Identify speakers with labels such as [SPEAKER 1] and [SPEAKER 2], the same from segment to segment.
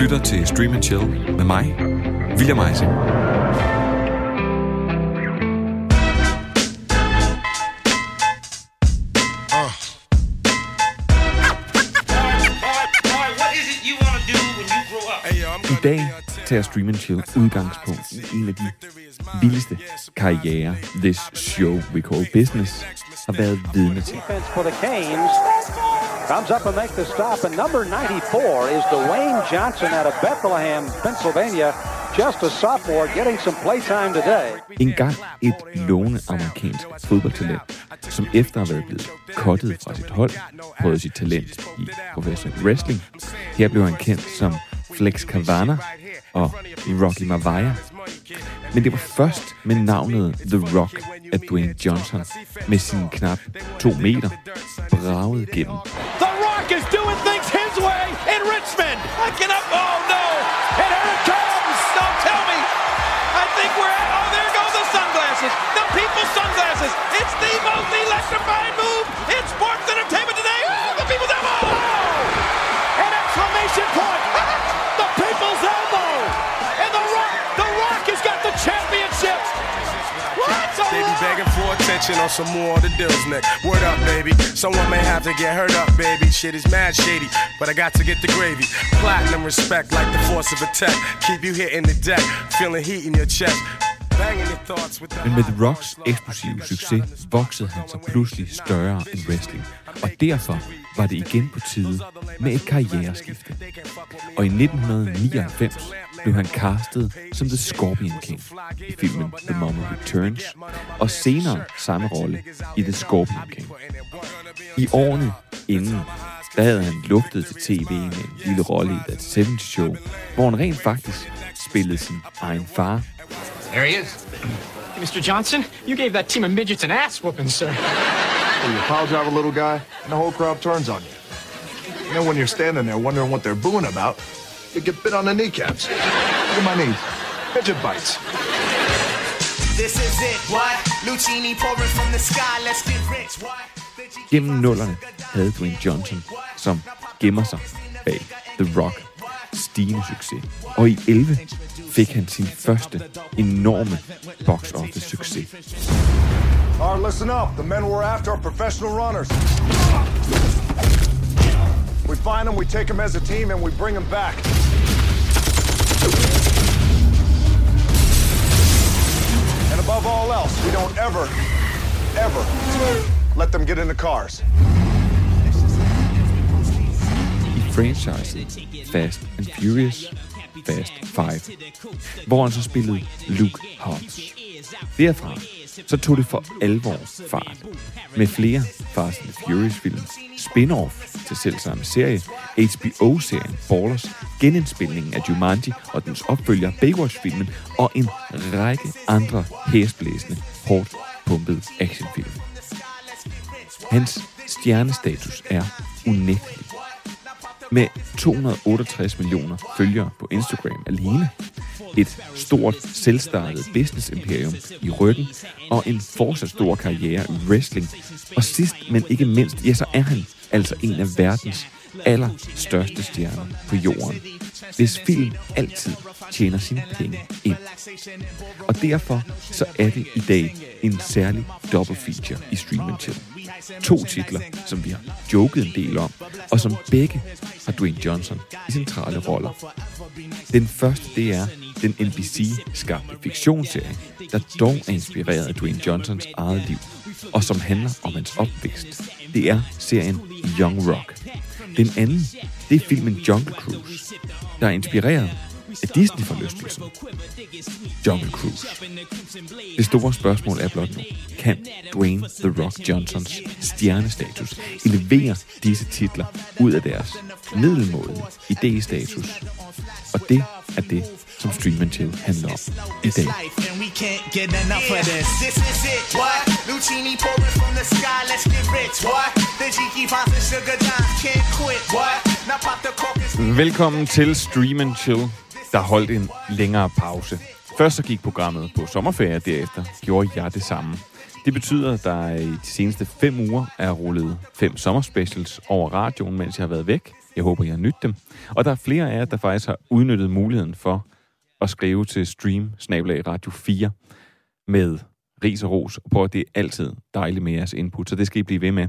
[SPEAKER 1] lytter til Stream and Chill med mig, William Eising. I dag tager Stream and Chill udgangspunkt i en af de vildeste karrierer, this show we call business, har været vidne til.
[SPEAKER 2] Comes up and makes the stop, and number 94 is Dwayne Johnson out of Bethlehem, Pennsylvania. Just a sophomore getting some playtime today.
[SPEAKER 1] En gang et lovende amerikansk fodboldtalent, som efter at have blevet kottet fra sit hold, prøvede sit talent i professionel wrestling. Her blev han kendt som Flex Cavana og Rocky Maivia. Men det var først med navnet The Rock, at Dwayne Johnson med sine knap to meter bragede gennem.
[SPEAKER 3] The Rock is doing things his way in Richmond. I can up. Oh no! And here it comes. Don't tell me. I think we're at. Oh, there go the sunglasses. The people's sunglasses. It's the most electrifying move in sports entertainment
[SPEAKER 4] on some more of the deals, Nick. Word up, baby. Someone may have to get hurt up, baby. Shit is mad shady, but I got to get the gravy. Platinum respect like the force of a tech. Keep you hitting the deck, feeling heat in your chest.
[SPEAKER 1] Men med The Rocks eksplosive succes voksede han sig pludselig større end wrestling, og derfor var det igen på tide med et karriereskifte. Og i 1999 blev han castet som The Scorpion King i filmen The Mummy Returns, og senere samme rolle i The Scorpion King. I årene inden, der havde han lugtet til tv med en lille rolle i The 70 Show, hvor han rent faktisk spillede sin egen far,
[SPEAKER 5] There he is.
[SPEAKER 6] Mr. Johnson, you gave that team of midgets an ass whooping, sir.
[SPEAKER 7] When you pile drive a little guy, and the whole crowd turns on you. And then when you're standing there wondering what they're booing about, you get bit on the kneecaps. Look at my knees. Midget bites.
[SPEAKER 8] This is it, what? Lucini pouring from the sky, let's get rich, what? The G-
[SPEAKER 1] Gennem nullerne havde Dwayne Johnson, som gemmer sig bag The Rock, stigende succes. Og i 11 fik han sin første enorme box office succes.
[SPEAKER 7] Right, listen up. The men we're after are professional runners. We find them, we take them as a team, and we bring them back. And above all else, we don't ever, ever let them get in the cars.
[SPEAKER 1] I franchisen Fast and Furious, Fast 5, hvor han så spillede Luke Hobbs. Derfra så tog det for alvor fart. Med flere Fast and Furious film, spin-off til selvsamme serie, HBO-serien Ballers, genindspilningen af Jumanji og dens opfølger Baywatch-filmen og en række andre hæsblæsende, hårdt pumpede actionfilm. Hans stjernestatus er unægtelig. Med 268 millioner følgere på Instagram alene, et stort selvstartet business imperium i ryggen og en fortsat stor karriere i wrestling. Og sidst, men ikke mindst, ja, så er han altså en af verdens allerstørste stjerner på jorden, hvis film altid tjener sine penge ind. Og derfor så er det i dag en særlig double feature i Stream Chill. To titler, som vi har joket en del om, og som begge har Dwayne Johnson i centrale roller. Den første, det er den NBC-skabte fiktionsserie, der dog er inspireret af Dwayne Johnsons eget liv, og som handler om hans opvækst. Det er serien Young Rock. Den anden, det er filmen Jungle Cruise, der er inspireret af Disney-forlystelsen. Jungle Cruise. Det store spørgsmål er blot nu, kan Dwayne The Rock Johnsons stjernestatus elevere disse titler ud af deres middelmåde idéstatus? Og det er det, som Stream and Chill handler om i dag. Velkommen til Stream and Chill, der holdt en længere pause. Først så gik programmet på sommerferie, derefter gjorde jeg det samme. Det betyder, at der i de seneste fem uger er rullet fem sommerspecials over radioen, mens jeg har været væk. Jeg håber, I har nydt dem. Og der er flere af jer, der faktisk har udnyttet muligheden for at skrive til stream Radio 4 med ris og ros, og på at det er altid dejligt med jeres input, så det skal I blive ved med.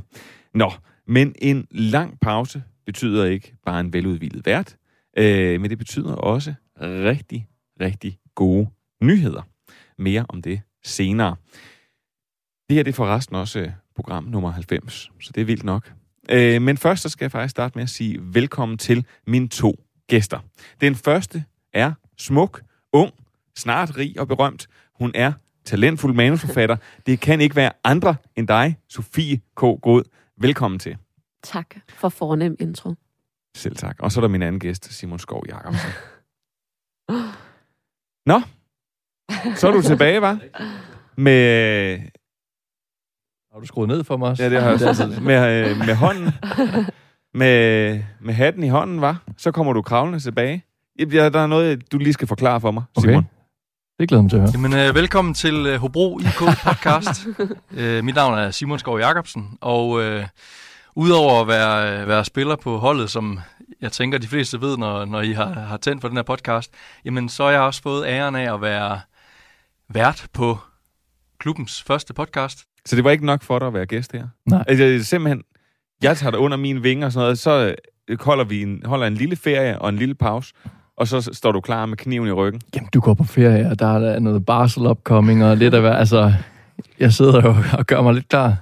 [SPEAKER 1] Nå, men en lang pause betyder ikke bare en veludvilet vært, øh, men det betyder også rigtig, rigtig gode nyheder. Mere om det senere. Det her det er forresten også øh, program nummer 90, så det er vildt nok. Øh, men først så skal jeg faktisk starte med at sige velkommen til mine to gæster. Den første er smuk, ung, snart rig og berømt. Hun er talentfuld manusforfatter. Det kan ikke være andre end dig, Sofie K. God. Velkommen til.
[SPEAKER 5] Tak for fornem intro.
[SPEAKER 1] Selv tak. Og så er der min anden gæst, Simon Skov Jacobsen. Nå, så er du tilbage, var? Med...
[SPEAKER 9] Har du skruet ned for mig også?
[SPEAKER 1] Ja, det har jeg så. Med, øh, med hånden. Med, med hatten i hånden, var. Så kommer du kravlende tilbage. Ja, der er noget, du lige skal forklare for mig, Simon. Okay.
[SPEAKER 9] Det glæder mig til at høre.
[SPEAKER 10] Jamen, øh, velkommen til øh, Hobro IK podcast. øh, mit navn er Simon Skov Jacobsen, og øh, udover at være, være spiller på holdet, som jeg tænker, de fleste ved, når, når I har, har tændt for den her podcast, jamen så har jeg også fået æren af at være vært på klubbens første podcast.
[SPEAKER 1] Så det var ikke nok for dig at være gæst her?
[SPEAKER 9] Nej.
[SPEAKER 1] Altså, simpelthen, jeg tager dig under mine vinger og sådan noget, så øh, holder vi en, holder en lille ferie og en lille pause, og så står du klar med kniven i ryggen.
[SPEAKER 9] Jamen, du går på ferie, og der er noget barsel upcoming, og lidt af hvad, altså, jeg sidder jo og gør mig lidt klar.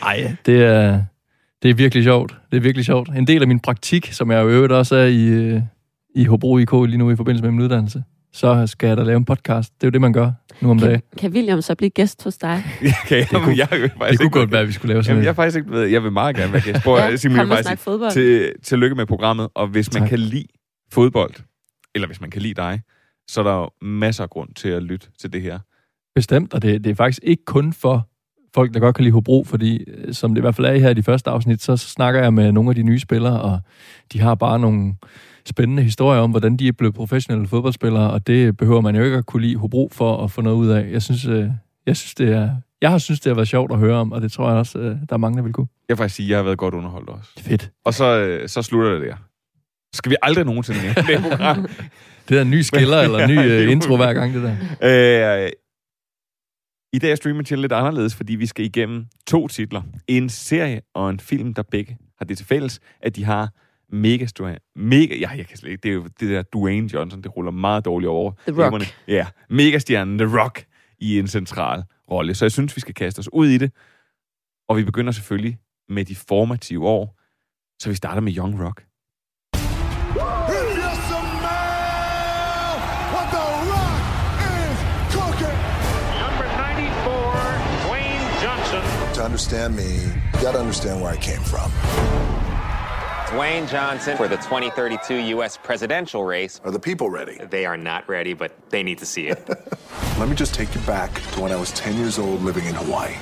[SPEAKER 9] Nej, det er, det er virkelig sjovt. Det er virkelig sjovt. En del af min praktik, som jeg jo øvrigt også er i, øh, i Hobro IK lige nu i forbindelse med min uddannelse, så skal jeg da lave en podcast. Det er jo det, man gør nu om
[SPEAKER 5] kan,
[SPEAKER 9] dagen.
[SPEAKER 5] Kan William så blive gæst hos dig?
[SPEAKER 1] Okay, det kunne, jeg, jeg,
[SPEAKER 9] det kunne godt være, at vi skulle lave sådan
[SPEAKER 1] Jamen, jeg, faktisk ikke, ved, jeg vil meget gerne være gæst. Prøv,
[SPEAKER 5] ja,
[SPEAKER 1] Simon,
[SPEAKER 5] kom og snak fodbold.
[SPEAKER 1] til, tillykke med programmet, og hvis man
[SPEAKER 9] Tak.
[SPEAKER 1] kan lide fodbold, eller hvis man kan lide dig, så er der jo masser af grund til at lytte til det her.
[SPEAKER 9] Bestemt, og det, det er faktisk ikke kun for folk, der godt kan lide Hobro, fordi øh, som det i hvert fald er her i de første afsnit, så snakker jeg med nogle af de nye spillere, og de har bare nogle spændende historier om, hvordan de er blevet professionelle fodboldspillere, og det behøver man jo ikke at kunne lide Hobro for at få noget ud af. Jeg synes, øh, jeg synes det er, jeg har synes, det har været sjovt at høre om, og det tror jeg også, øh, der er mange, der vil kunne.
[SPEAKER 1] Jeg vil faktisk sige, at jeg har været godt underholdt også.
[SPEAKER 9] Fedt.
[SPEAKER 1] Og så, så slutter det der. Skal vi aldrig nogensinde mere det program?
[SPEAKER 9] Det er en ny skiller, eller en ny intro hver gang, det der.
[SPEAKER 1] Øh, I dag er Stream Chill lidt anderledes, fordi vi skal igennem to titler. En serie og en film, der begge har det til fælles, at de har mega store... Mega, ja, jeg kan slet ikke... Det er jo det der Dwayne Johnson, det ruller meget dårligt over.
[SPEAKER 5] The Rock.
[SPEAKER 1] lemmerne. Ja, megastjernen The Rock i en central rolle. Så jeg synes, vi skal kaste os ud i det. Og vi begynder selvfølgelig med de formative år. Så vi starter med Young Rock.
[SPEAKER 11] Understand me, you gotta understand where I came from.
[SPEAKER 12] Dwayne Johnson for the 2032 U.S. presidential race.
[SPEAKER 11] Are the people ready?
[SPEAKER 12] They are not ready, but they need to see it.
[SPEAKER 11] Let me just take you back to when I was 10 years old living in Hawaii.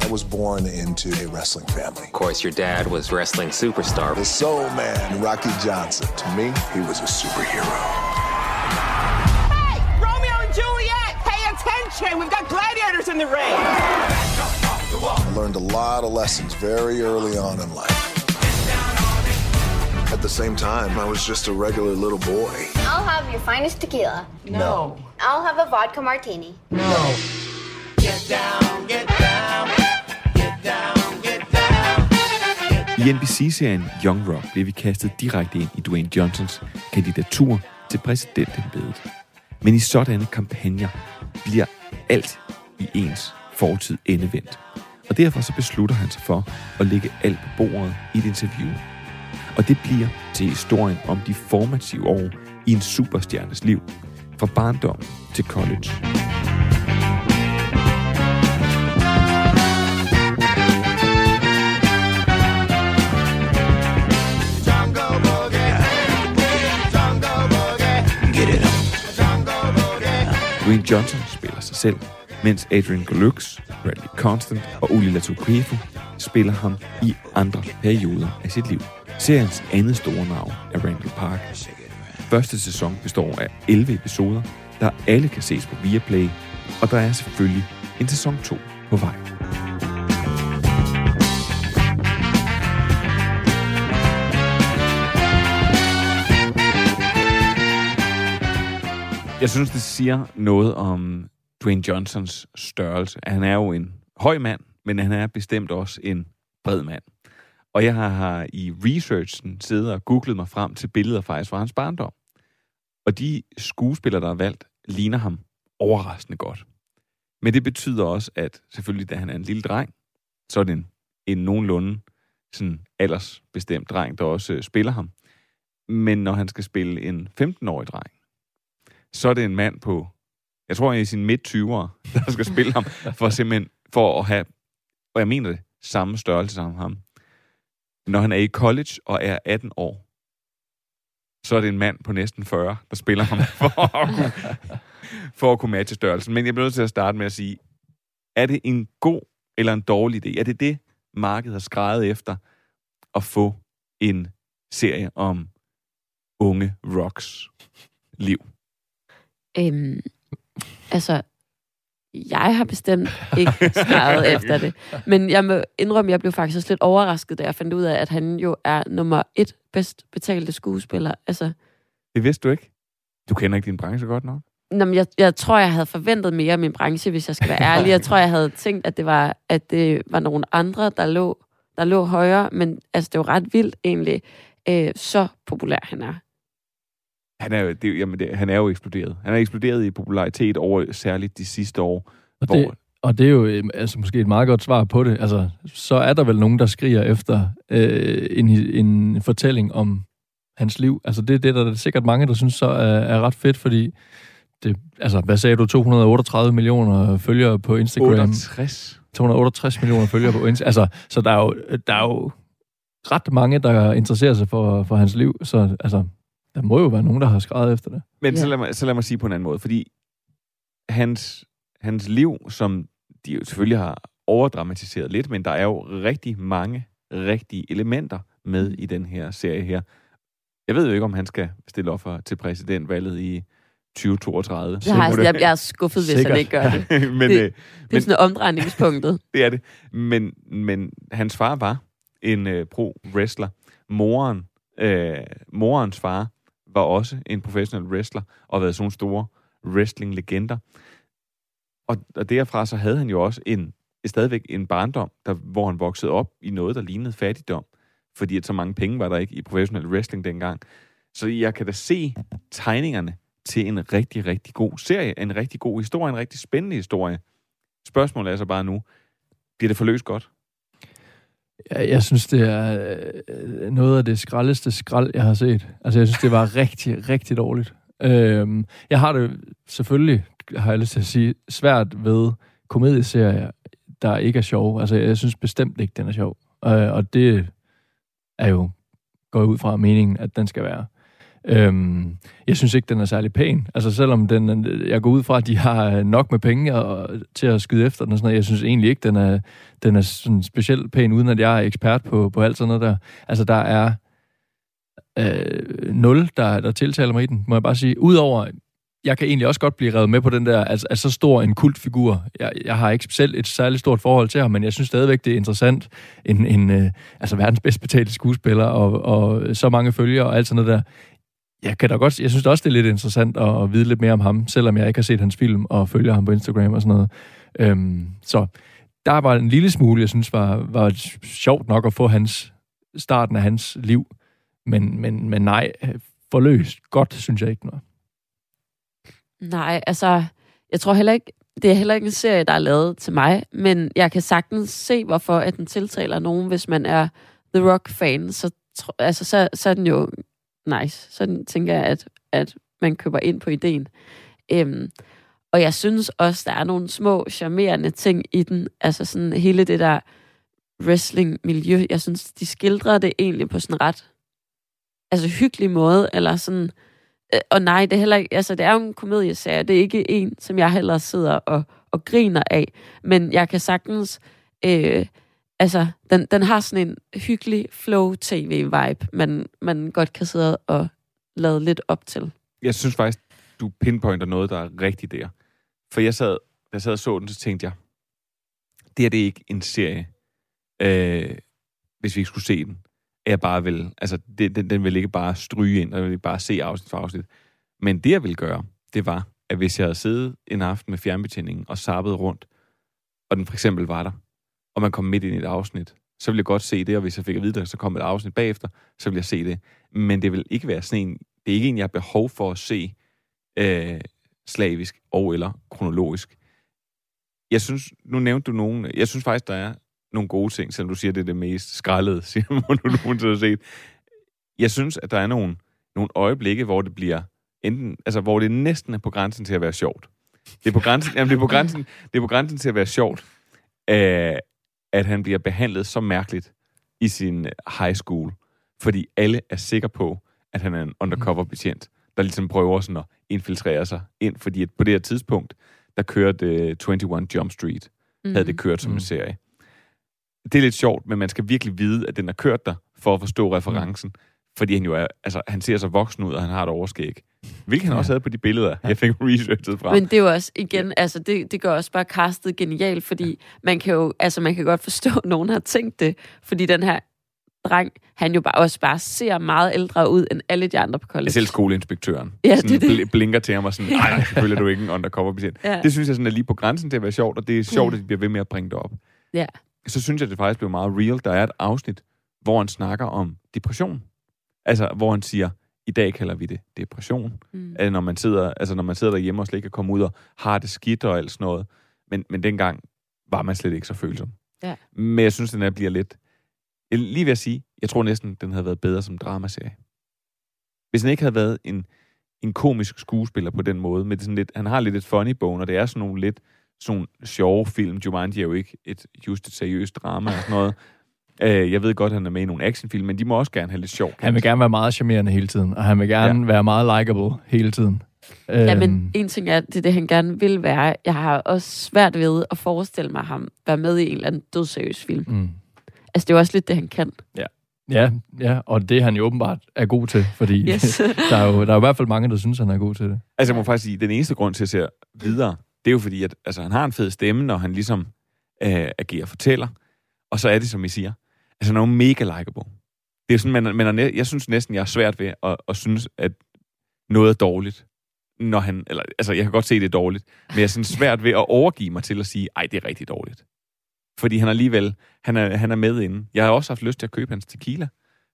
[SPEAKER 11] I was born into a wrestling family.
[SPEAKER 12] of course, your dad was wrestling superstar.
[SPEAKER 11] The soul man, Rocky Johnson. To me, he was a superhero.
[SPEAKER 13] We've got gladiators in the ring.
[SPEAKER 11] I learned a lot of lessons very early on in life. At the same time, I was just a regular little boy.
[SPEAKER 14] I'll have your finest tequila.
[SPEAKER 13] No.
[SPEAKER 14] I'll have a vodka martini.
[SPEAKER 13] No. Get down, get down.
[SPEAKER 1] I NBC-serien Young Rock bliver vi kastet direkte ind i Dwayne Johnsons kandidatur til præsidentembedet. Men i sådanne kampagner bliver alt i ens fortid endevendt. Og derfor så beslutter han sig for at lægge alt på bordet i et interview. Og det bliver til historien om de formative år i en superstjernes liv, fra barndom til college. Dwayne Johnson spiller sig selv, mens Adrian Galux, Bradley Constant og Uli Latukefu spiller ham i andre perioder af sit liv. Seriens andet store navn er Randall Park. Første sæson består af 11 episoder, der alle kan ses på Viaplay, og der er selvfølgelig en sæson 2 på vej. Jeg synes, det siger noget om Dwayne Johnsons størrelse. Han er jo en høj mand, men han er bestemt også en bred mand. Og jeg har, har i researchen siddet og googlet mig frem til billeder faktisk fra hans barndom. Og de skuespillere, der er valgt, ligner ham overraskende godt. Men det betyder også, at selvfølgelig, da han er en lille dreng, så er det en, en nogenlunde sådan aldersbestemt dreng, der også øh, spiller ham. Men når han skal spille en 15-årig dreng, så er det en mand på, jeg tror, han er i sin midt-20'er, der skal spille ham, for simpelthen for at have, og jeg mener det, samme størrelse som ham. Når han er i college og er 18 år, så er det en mand på næsten 40, der spiller ham for at kunne, for at kunne matche størrelsen. Men jeg bliver nødt til at starte med at sige, er det en god eller en dårlig idé? Er det det, markedet har skrevet efter at få en serie om unge rocks liv?
[SPEAKER 5] Øhm, altså, jeg har bestemt ikke skrevet efter det. Men jeg må indrømme, at jeg blev faktisk lidt overrasket, da jeg fandt ud af, at han jo er nummer et bedst betalte skuespiller. Altså,
[SPEAKER 1] Det vidste du ikke? Du kender ikke din branche godt nok?
[SPEAKER 5] Nå, men jeg, jeg tror, jeg havde forventet mere af min branche, hvis jeg skal være ærlig. Jeg tror, jeg havde tænkt, at det var, at det var nogle andre, der lå, der lå højere. Men altså, det var ret vildt egentlig, øh, så populær han er.
[SPEAKER 1] Han er, jo, det, jamen det, han er jo eksploderet. Han er eksploderet i popularitet over særligt de sidste år.
[SPEAKER 9] Og det, og det er jo øh, altså, måske et meget godt svar på det. Altså, så er der vel nogen, der skriger efter øh, en, en fortælling om hans liv. Altså, det, det er der sikkert mange, der synes så er, er ret fedt, fordi det, altså, hvad sagde du? 238 millioner følgere på Instagram.
[SPEAKER 1] 68.
[SPEAKER 9] 268 millioner følgere på Instagram. Altså, så der er, jo, der er jo ret mange, der interesserer sig for, for hans liv. Så altså, der må jo være nogen, der har skrevet efter det.
[SPEAKER 1] Men ja. så, lad mig, så lad mig sige på en anden måde, fordi hans, hans liv, som de jo selvfølgelig har overdramatiseret lidt, men der er jo rigtig mange rigtige elementer med i den her serie her. Jeg ved jo ikke, om han skal stille op for, til præsidentvalget i 2032.
[SPEAKER 5] Jeg, har, jeg, jeg er skuffet, hvis
[SPEAKER 1] Sikkert.
[SPEAKER 5] han ikke gør det.
[SPEAKER 1] men,
[SPEAKER 5] det,
[SPEAKER 1] øh,
[SPEAKER 5] det er sådan omdrejningspunktet.
[SPEAKER 1] det er det. Men, men hans far var en øh, pro-wrestler. Moren, øh, morens far var også en professionel wrestler, og været sådan nogle store wrestling-legender. Og, og derfra så havde han jo også en, stadigvæk en barndom, der, hvor han voksede op i noget, der lignede fattigdom. Fordi at så mange penge var der ikke i professionel wrestling dengang. Så jeg kan da se tegningerne til en rigtig, rigtig god serie, en rigtig god historie, en rigtig spændende historie. Spørgsmålet er så bare nu, bliver det forløst godt?
[SPEAKER 9] Jeg, jeg synes, det er øh, noget af det skraldeste skrald, jeg har set. Altså, jeg synes, det var rigtig, rigtig dårligt. Øhm, jeg har det selvfølgelig, har jeg lyst til at sige, svært ved komedieserier, der ikke er sjove. Altså, jeg synes bestemt ikke, den er sjov. Øh, og det er jo, går ud fra meningen, at den skal være. Øhm, jeg synes ikke, den er særlig pæn. Altså selvom den, jeg går ud fra, at de har øh, nok med penge og, til at skyde efter den og sådan noget, jeg synes egentlig ikke, den er, den er sådan specielt pæn, uden at jeg er ekspert på, på alt sådan noget der. Altså der er øh, nul, der, der tiltaler mig i den, må jeg bare sige. Udover, jeg kan egentlig også godt blive revet med på den der, altså, altså så stor en kultfigur. Jeg, jeg har ikke selv et særligt stort forhold til ham, men jeg synes stadigvæk, det er interessant. En, en øh, altså verdens bedst betalte skuespiller, og, og så mange følgere og alt sådan noget der jeg kan da godt, jeg synes det også, det er lidt interessant at, at vide lidt mere om ham, selvom jeg ikke har set hans film og følger ham på Instagram og sådan noget. Øhm, så der var en lille smule, jeg synes var, var sjovt nok at få hans starten af hans liv. Men, men, men nej, forløst godt, synes jeg ikke noget.
[SPEAKER 5] Nej, altså, jeg tror heller ikke, det er heller ikke en serie, der er lavet til mig, men jeg kan sagtens se, hvorfor at den tiltaler nogen, hvis man er The Rock-fan, så, altså, så, så er den jo nice. Så tænker jeg, at, at man køber ind på ideen. Øhm, og jeg synes også, der er nogle små, charmerende ting i den. Altså sådan hele det der wrestling-miljø. Jeg synes, de skildrer det egentlig på sådan ret altså hyggelig måde, eller sådan... Øh, og nej, det er heller ikke... Altså, det er jo en komedieserie. Det er ikke en, som jeg heller sidder og, og griner af. Men jeg kan sagtens... Øh, altså, den, den har sådan en hyggelig flow-tv-vibe, man, man godt kan sidde og lade lidt op til.
[SPEAKER 1] Jeg synes faktisk, du pinpointer noget, der er rigtigt der. For jeg sad, da jeg sad og så den, så tænkte jeg, det her det er ikke en serie, øh, hvis vi ikke skulle se den. Jeg bare vil, altså, det, den, den vil ikke bare stryge ind, og jeg vil bare se afsnit for afsnit. Men det, jeg ville gøre, det var, at hvis jeg havde siddet en aften med fjernbetjeningen og sappet rundt, og den for eksempel var der, og man kom midt ind i et afsnit, så ville jeg godt se det, og hvis jeg fik at vide, at så kom et afsnit bagefter, så ville jeg se det. Men det vil ikke være sådan en, det er ikke en, jeg har behov for at se øh, slavisk og eller kronologisk. Jeg synes, nu nævnte du nogen, jeg synes faktisk, der er nogle gode ting, selvom du siger, det er det mest skrællede, siger man, du nogensinde har set. Jeg synes, at der er nogle, nogle øjeblikke, hvor det bliver enten, altså hvor det næsten er på grænsen til at være sjovt. Det er på grænsen, jamen, det er på grænsen, det er på grænsen til at være sjovt, øh, at han bliver behandlet så mærkeligt i sin high school, fordi alle er sikre på, at han er en undercover betjent, der ligesom prøver sådan at infiltrere sig ind, fordi at på det her tidspunkt, der kørte uh, 21 Jump Street, mm. havde det kørt som en serie. Det er lidt sjovt, men man skal virkelig vide, at den har kørt der, for at forstå referencen. Mm. Fordi han jo er, altså, han ser så voksen ud, og han har et overskæg. Hvilket han ja. også havde på de billeder, jeg fik researchet fra.
[SPEAKER 5] Men det er jo også, igen, altså det, det gør også bare castet genialt, fordi man kan jo, altså man kan godt forstå, at nogen har tænkt det, fordi den her dreng, han jo bare også bare ser meget ældre ud end alle de andre på college.
[SPEAKER 1] Selv skoleinspektøren
[SPEAKER 5] Ja,
[SPEAKER 1] sådan
[SPEAKER 5] det er det.
[SPEAKER 1] bl- blinker til ham og sådan, nej, selvfølgelig er du ikke en undercover betjent.
[SPEAKER 5] Ja.
[SPEAKER 1] Det synes jeg sådan er lige på grænsen til at være sjovt, og det er sjovt,
[SPEAKER 5] Ja.
[SPEAKER 1] at de bliver ved med at bringe det op.
[SPEAKER 5] Ja.
[SPEAKER 1] Så synes jeg, det faktisk blev meget real. Der er et afsnit, hvor han snakker om depression. Altså, hvor han siger, i dag kalder vi det depression.
[SPEAKER 5] Mm.
[SPEAKER 1] Altså, når man sidder, altså, når man sidder derhjemme og slet ikke kan komme ud og har det skidt og alt sådan noget. Men, men dengang var man slet ikke så følsom.
[SPEAKER 5] Ja.
[SPEAKER 1] Men jeg synes, den her bliver lidt... Lige ved at sige, jeg tror næsten, den havde været bedre som dramaserie. Hvis den ikke havde været en, en komisk skuespiller på den måde, med det sådan lidt, han har lidt et funny bone, og det er sådan nogle lidt sådan nogle sjove film. Jumanji er jo ikke et, just et seriøst drama og sådan noget. Øh, jeg ved godt, at han er med i nogle actionfilm, men de må også gerne have lidt sjov.
[SPEAKER 9] Han vil gerne være meget charmerende hele tiden, og han vil gerne ja. være meget likable hele tiden.
[SPEAKER 5] Ja,
[SPEAKER 9] Øhm,
[SPEAKER 5] men en ting er, det er det, han gerne vil være. Jeg har også svært ved at forestille mig ham være med i en eller anden dødseriøs film.
[SPEAKER 9] Mm.
[SPEAKER 5] Altså, det er jo også lidt det, han kan.
[SPEAKER 9] Ja. Ja, ja, og det er han jo åbenbart er god til, fordi
[SPEAKER 5] Yes.
[SPEAKER 9] der, er jo, der er jo i hvert fald mange, der synes, han er god til det.
[SPEAKER 1] Altså, jeg må faktisk sige, den eneste grund til, at jeg ser videre, det er jo fordi, at altså, han har en fed stemme, når han ligesom øh, agerer fortæller. Og så er det, som I siger, altså, han er jo mega likeable. Det er sådan, man, man er, jeg synes næsten, jeg er svært ved at, at synes, at noget er dårligt, når han, eller, altså, jeg kan godt se, det er dårligt, men jeg er sådan svært ved at overgive mig til at sige, ej, det er rigtig dårligt. Fordi han alligevel, han er, han er med inde. Jeg har også haft lyst til at købe hans tequila,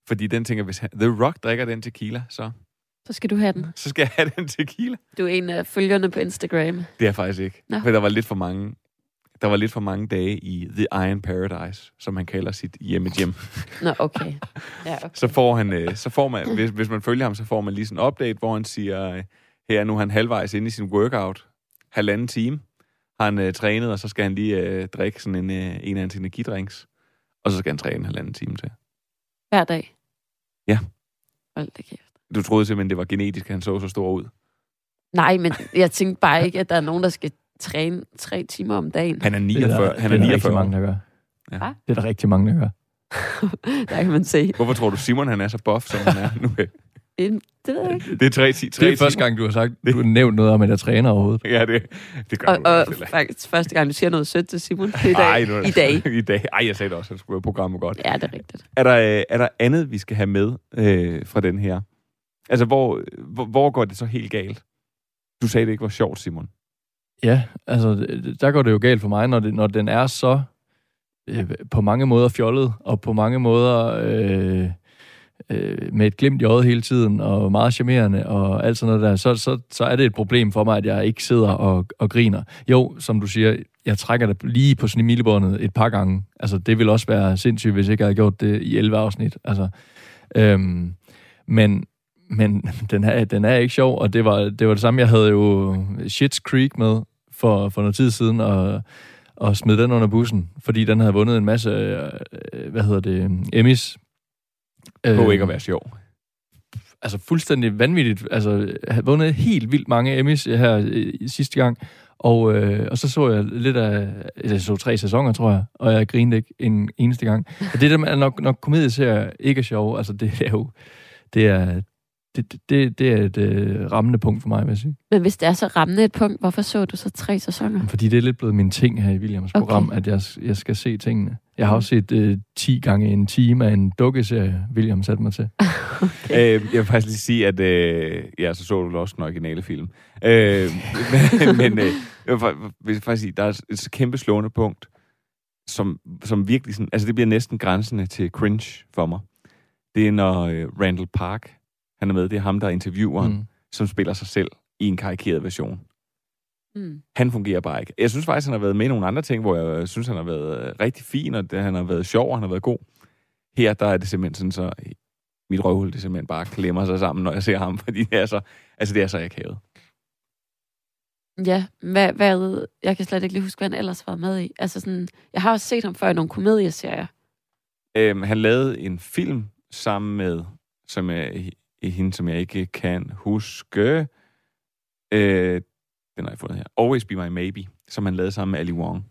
[SPEAKER 1] fordi den tænker, hvis The Rock drikker den tequila, så,
[SPEAKER 5] Så skal du have den.
[SPEAKER 1] så skal jeg have den tequila.
[SPEAKER 5] Du er en af følgerne på Instagram.
[SPEAKER 1] Det er jeg faktisk ikke.
[SPEAKER 5] Nå.
[SPEAKER 1] For der var lidt for mange der var lidt for mange dage i The Iron Paradise, som han kalder sit hjemme hjem.
[SPEAKER 5] Nå, okay. Ja, okay.
[SPEAKER 1] Så får han, øh, så får man, hvis, hvis man følger ham, så får man lige sådan en update, hvor han siger, øh, her nu er han halvvejs inde i sin workout, halvanden time, har han øh, trænet, og så skal han lige øh, drikke sådan en, øh, en af hans energidrinks, og så skal han træne en halvanden time til.
[SPEAKER 5] Hver dag.
[SPEAKER 1] Ja.
[SPEAKER 5] Hold da kæft.
[SPEAKER 1] Du troede simpelthen, det var genetisk, at han så så stor ud.
[SPEAKER 5] Nej, men jeg tænkte bare ikke, at der er nogen, der skal træne tre timer om dagen.
[SPEAKER 1] Han er
[SPEAKER 9] Det er
[SPEAKER 1] 49.
[SPEAKER 9] der,
[SPEAKER 1] han
[SPEAKER 9] det
[SPEAKER 1] er
[SPEAKER 9] er der
[SPEAKER 1] 49.
[SPEAKER 9] rigtig mange, der gør.
[SPEAKER 1] Ja.
[SPEAKER 5] Hva?
[SPEAKER 9] Det er der rigtig mange, der gør.
[SPEAKER 5] Der kan man se.
[SPEAKER 1] Hvorfor tror du, Simon han er så buff, som han er nu?
[SPEAKER 5] Det ved jeg ikke.
[SPEAKER 1] Det er tre, ti- tre
[SPEAKER 9] Det er første gang, du har sagt, du har nævnt noget om, at jeg træner overhovedet.
[SPEAKER 1] Ja, det, det gør
[SPEAKER 5] Og,
[SPEAKER 1] du
[SPEAKER 5] og faktisk første gang, du siger noget sødt til Simon, det er i dag.
[SPEAKER 1] Ej, nu er det-
[SPEAKER 5] I dag.
[SPEAKER 1] I dag. Ej, jeg sagde det også, at det skulle være programmet godt.
[SPEAKER 5] Ja, det er rigtigt.
[SPEAKER 1] Er der, øh, er der andet, vi skal have med øh, fra den her? Altså, hvor, hvor, hvor går det så helt galt? Du sagde, det ikke var sjovt, Simon.
[SPEAKER 9] Ja, altså, der går det jo galt for mig, når, det, når den er så øh, på mange måder fjollet, og på mange måder øh, øh, med et glimt i øjet hele tiden, og meget charmerende, og alt sådan noget der, så, så, så er det et problem for mig, at jeg ikke sidder og, og griner. Jo, som du siger, jeg trækker det lige på snimilebåndet et par gange. Altså, det ville også være sindssygt, hvis jeg ikke havde gjort det i 11 afsnit. Altså, øhm, men, men den er, den er ikke sjov, og det var, det var det samme, jeg havde jo Shit's Creek med for, for noget tid siden, og, og smed den under bussen, fordi den havde vundet en masse, øh, hvad hedder det, Emmys.
[SPEAKER 1] På ikke at være sjov.
[SPEAKER 9] Altså fuldstændig vanvittigt. Altså, havde vundet helt vildt mange Emmys her øh, sidste gang, og, øh, og så så jeg lidt af, jeg så tre sæsoner, tror jeg, og jeg grinede ikke en eneste gang. Og det der med, når, når komedieserier ikke er sjove, altså det er jo, det er, det, det, det er et øh, rammende punkt for mig, vil jeg sige.
[SPEAKER 5] Men hvis det er så rammende et punkt, hvorfor så du så tre sæsoner?
[SPEAKER 9] Fordi det er lidt blevet min ting her i Williams
[SPEAKER 5] Okay.
[SPEAKER 9] program, at jeg, jeg skal se tingene. Jeg har også set øh, 10 gange en time af en dukkeserie, William satte mig til.
[SPEAKER 1] øh, jeg vil faktisk lige sige, at øh, ja, så så du også den originale film. Øh, men men øh, jeg vil faktisk sige, der er et kæmpe slående punkt, som, som virkelig sådan, altså det bliver næsten grænsende til cringe for mig. Det er, når øh, Randall Park, han er med, det er ham, der er intervieweren,
[SPEAKER 9] Mm.
[SPEAKER 1] som spiller sig selv i en karikeret version.
[SPEAKER 5] Mm.
[SPEAKER 1] Han fungerer bare ikke. Jeg synes faktisk, han har været med i nogle andre ting, hvor jeg synes, han har været øh, rigtig fin, og det, han har været sjov, og han har været god. Her, der er det simpelthen sådan, så mit røvhul, det simpelthen bare klemmer sig sammen, når jeg ser ham, fordi det er så, altså det er så akavet.
[SPEAKER 5] Ja, hvad, hvad, jeg kan slet ikke lige huske, hvad han ellers været med i. Altså sådan, jeg har også set ham før i nogle komedieserier.
[SPEAKER 1] Øhm, han lavede en film sammen med, som er i hende, som jeg ikke kan huske. Øh, den har jeg fundet her. Always Be My Maybe, som han lavede sammen med Ali Wong.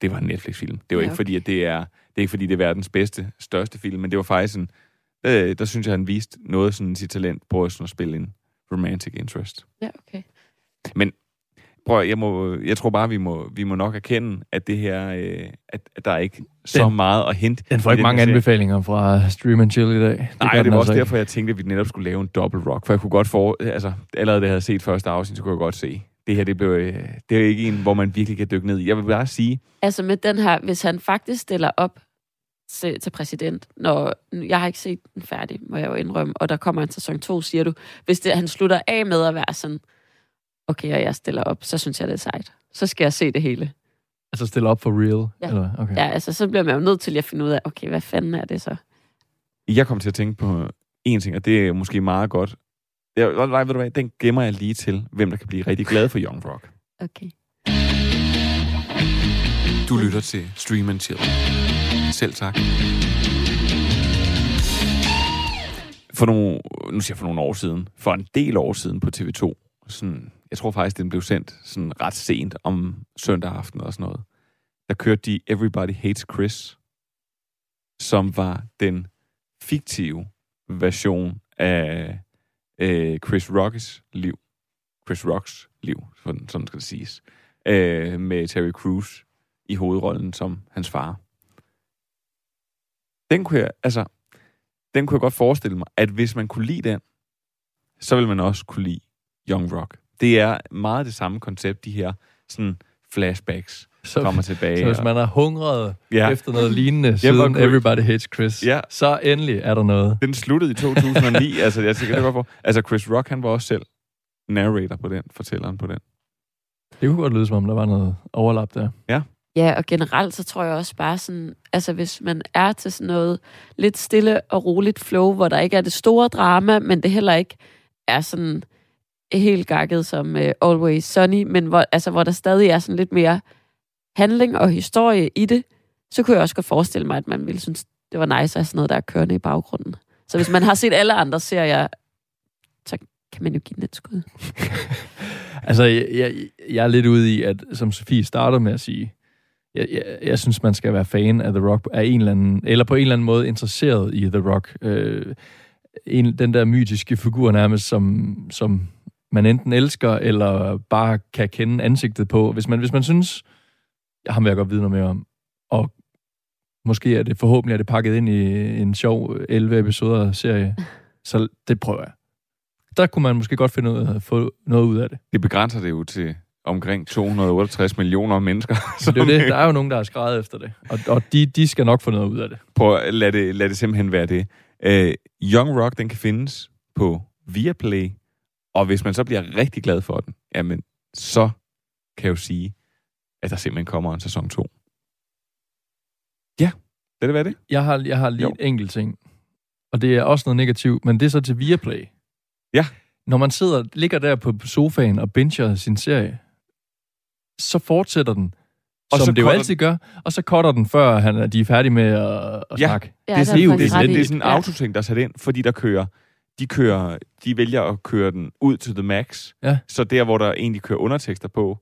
[SPEAKER 1] Det var en Netflix-film. Det var
[SPEAKER 5] Ja,
[SPEAKER 1] ikke fordi, at det er, det er ikke fordi, det er verdens bedste, største film, men det var faktisk en, øh, der synes jeg, han viste noget sådan sit talent på sådan at spille en romantic interest.
[SPEAKER 5] Ja, okay.
[SPEAKER 1] Men prøv, jeg, må, jeg tror bare, vi må, vi må nok erkende, at det her, øh, at, at der er ikke så
[SPEAKER 9] Den-
[SPEAKER 1] meget at hente.
[SPEAKER 9] Den får ikke mange anbefalinger fra Stream and Chill i dag. Det
[SPEAKER 1] Nej, det var
[SPEAKER 9] altså
[SPEAKER 1] også
[SPEAKER 9] ikke.
[SPEAKER 1] derfor, jeg tænkte, at vi netop skulle lave en dobbelt rock. For jeg kunne godt få, altså allerede da jeg havde set første afsnit, så kunne jeg godt se, det her, det, blev, øh, det er ikke en, hvor man virkelig kan dykke ned i. Jeg vil bare sige,
[SPEAKER 5] Altså med den her, hvis han faktisk stiller op til, til præsident, når jeg har ikke set den færdig, må jeg jo indrømme, og der kommer en sæson 2, siger du, hvis det, han slutter af med at være sådan, okay, og jeg stiller op, så synes jeg, det er sejt. Så skal jeg se det hele.
[SPEAKER 9] Altså stille op for real?
[SPEAKER 5] Ja.
[SPEAKER 9] Eller? Okay.
[SPEAKER 5] Ja, altså så bliver man jo nødt til at finde ud af, okay, hvad fanden er det så?
[SPEAKER 1] jeg kom til at tænke på en ting, og det er måske meget godt. Jeg, nej, ved du hvad, den gemmer jeg lige til, hvem der kan blive rigtig glad for Young Rock.
[SPEAKER 5] Okay.
[SPEAKER 1] Du lytter til Stream and Chill. Selv tak. For nogle, nu siger jeg for nogle år siden, for en del år siden på TV2, sådan, jeg tror faktisk, den blev sendt sådan ret sent om søndag aften og sådan noget. Der kørte de Everybody Hates Chris, som var den fiktive version af øh, Chris Rocks liv. Chris Rocks liv, sådan, sådan skal det siges. Øh, med Terry Crews i hovedrollen som hans far. Den kunne jeg, altså, den kunne jeg godt forestille mig, at hvis man kunne lide den, så ville man også kunne lide Young Rock. Det er meget det samme koncept, de her sådan flashbacks så, kommer tilbage.
[SPEAKER 9] Så hvis man har hungret
[SPEAKER 1] Ja.
[SPEAKER 9] efter noget lignende siden
[SPEAKER 1] cool.
[SPEAKER 9] Everybody Hates Chris,
[SPEAKER 1] Ja.
[SPEAKER 9] så endelig er der noget.
[SPEAKER 1] Den sluttede i 2009, altså jeg tænker det godt for. Altså Chris Rock, han var også selv narrator på den, fortælleren på den.
[SPEAKER 9] Det kunne godt lyde, som om der var noget overlap der.
[SPEAKER 1] Ja.
[SPEAKER 5] Ja, og generelt så tror jeg også bare sådan, altså hvis man er til sådan noget lidt stille og roligt flow, hvor der ikke er det store drama, men det heller ikke er sådan helt gakket som uh, Always Sunny, men hvor, altså, hvor der stadig er sådan lidt mere handling og historie i det, så kunne jeg også godt forestille mig, at man ville synes, det var nice at have sådan noget, der er kørende i baggrunden. Så hvis man har set alle andre serier, så kan man jo give den et skud.
[SPEAKER 9] Altså, jeg, jeg, jeg er lidt ude i, at som Sofie starter med at sige, jeg, jeg, jeg synes, man skal være fan af The Rock, af en eller anden, eller på en eller anden måde interesseret i The Rock. Øh, en, den der mytiske figur nærmest, som, som man enten elsker, eller bare kan kende ansigtet på. Hvis man, hvis man synes, jeg har vil jeg godt vide noget mere om, og måske er det forhåbentlig er det pakket ind i en sjov 11 episoder serie, så det prøver jeg. Der kunne man måske godt finde ud af at få noget ud af det.
[SPEAKER 1] Det begrænser det jo til omkring 268 millioner mennesker.
[SPEAKER 9] Så det er jo det. Der er jo nogen, der har skrevet efter det. Og, og de, de skal nok få noget ud af det.
[SPEAKER 1] Prøv at lad det, lad det simpelthen være det. Uh, Young Rock, den kan findes på Viaplay, og hvis man så bliver rigtig glad for den, jamen, så kan jeg jo sige, at der simpelthen kommer en sæson 2. Ja, det være det?
[SPEAKER 9] Jeg har, jeg har lige et enkelt ting. Og det er også noget negativt, men det er så til Viaplay.
[SPEAKER 1] Ja.
[SPEAKER 9] Når man sidder, ligger der på sofaen og binger sin serie, så fortsætter den,
[SPEAKER 1] Og
[SPEAKER 9] som
[SPEAKER 1] så
[SPEAKER 9] det jo altid gør, og så cutter den, før han, de er færdige med at, at
[SPEAKER 1] Ja,
[SPEAKER 9] snakke.
[SPEAKER 1] det, er det, det, det, det er sådan en autoting, der er sat ind, fordi der kører, de kører, de vælger at køre den ud til the max.
[SPEAKER 9] Ja.
[SPEAKER 1] Så der, hvor der egentlig kører undertekster på,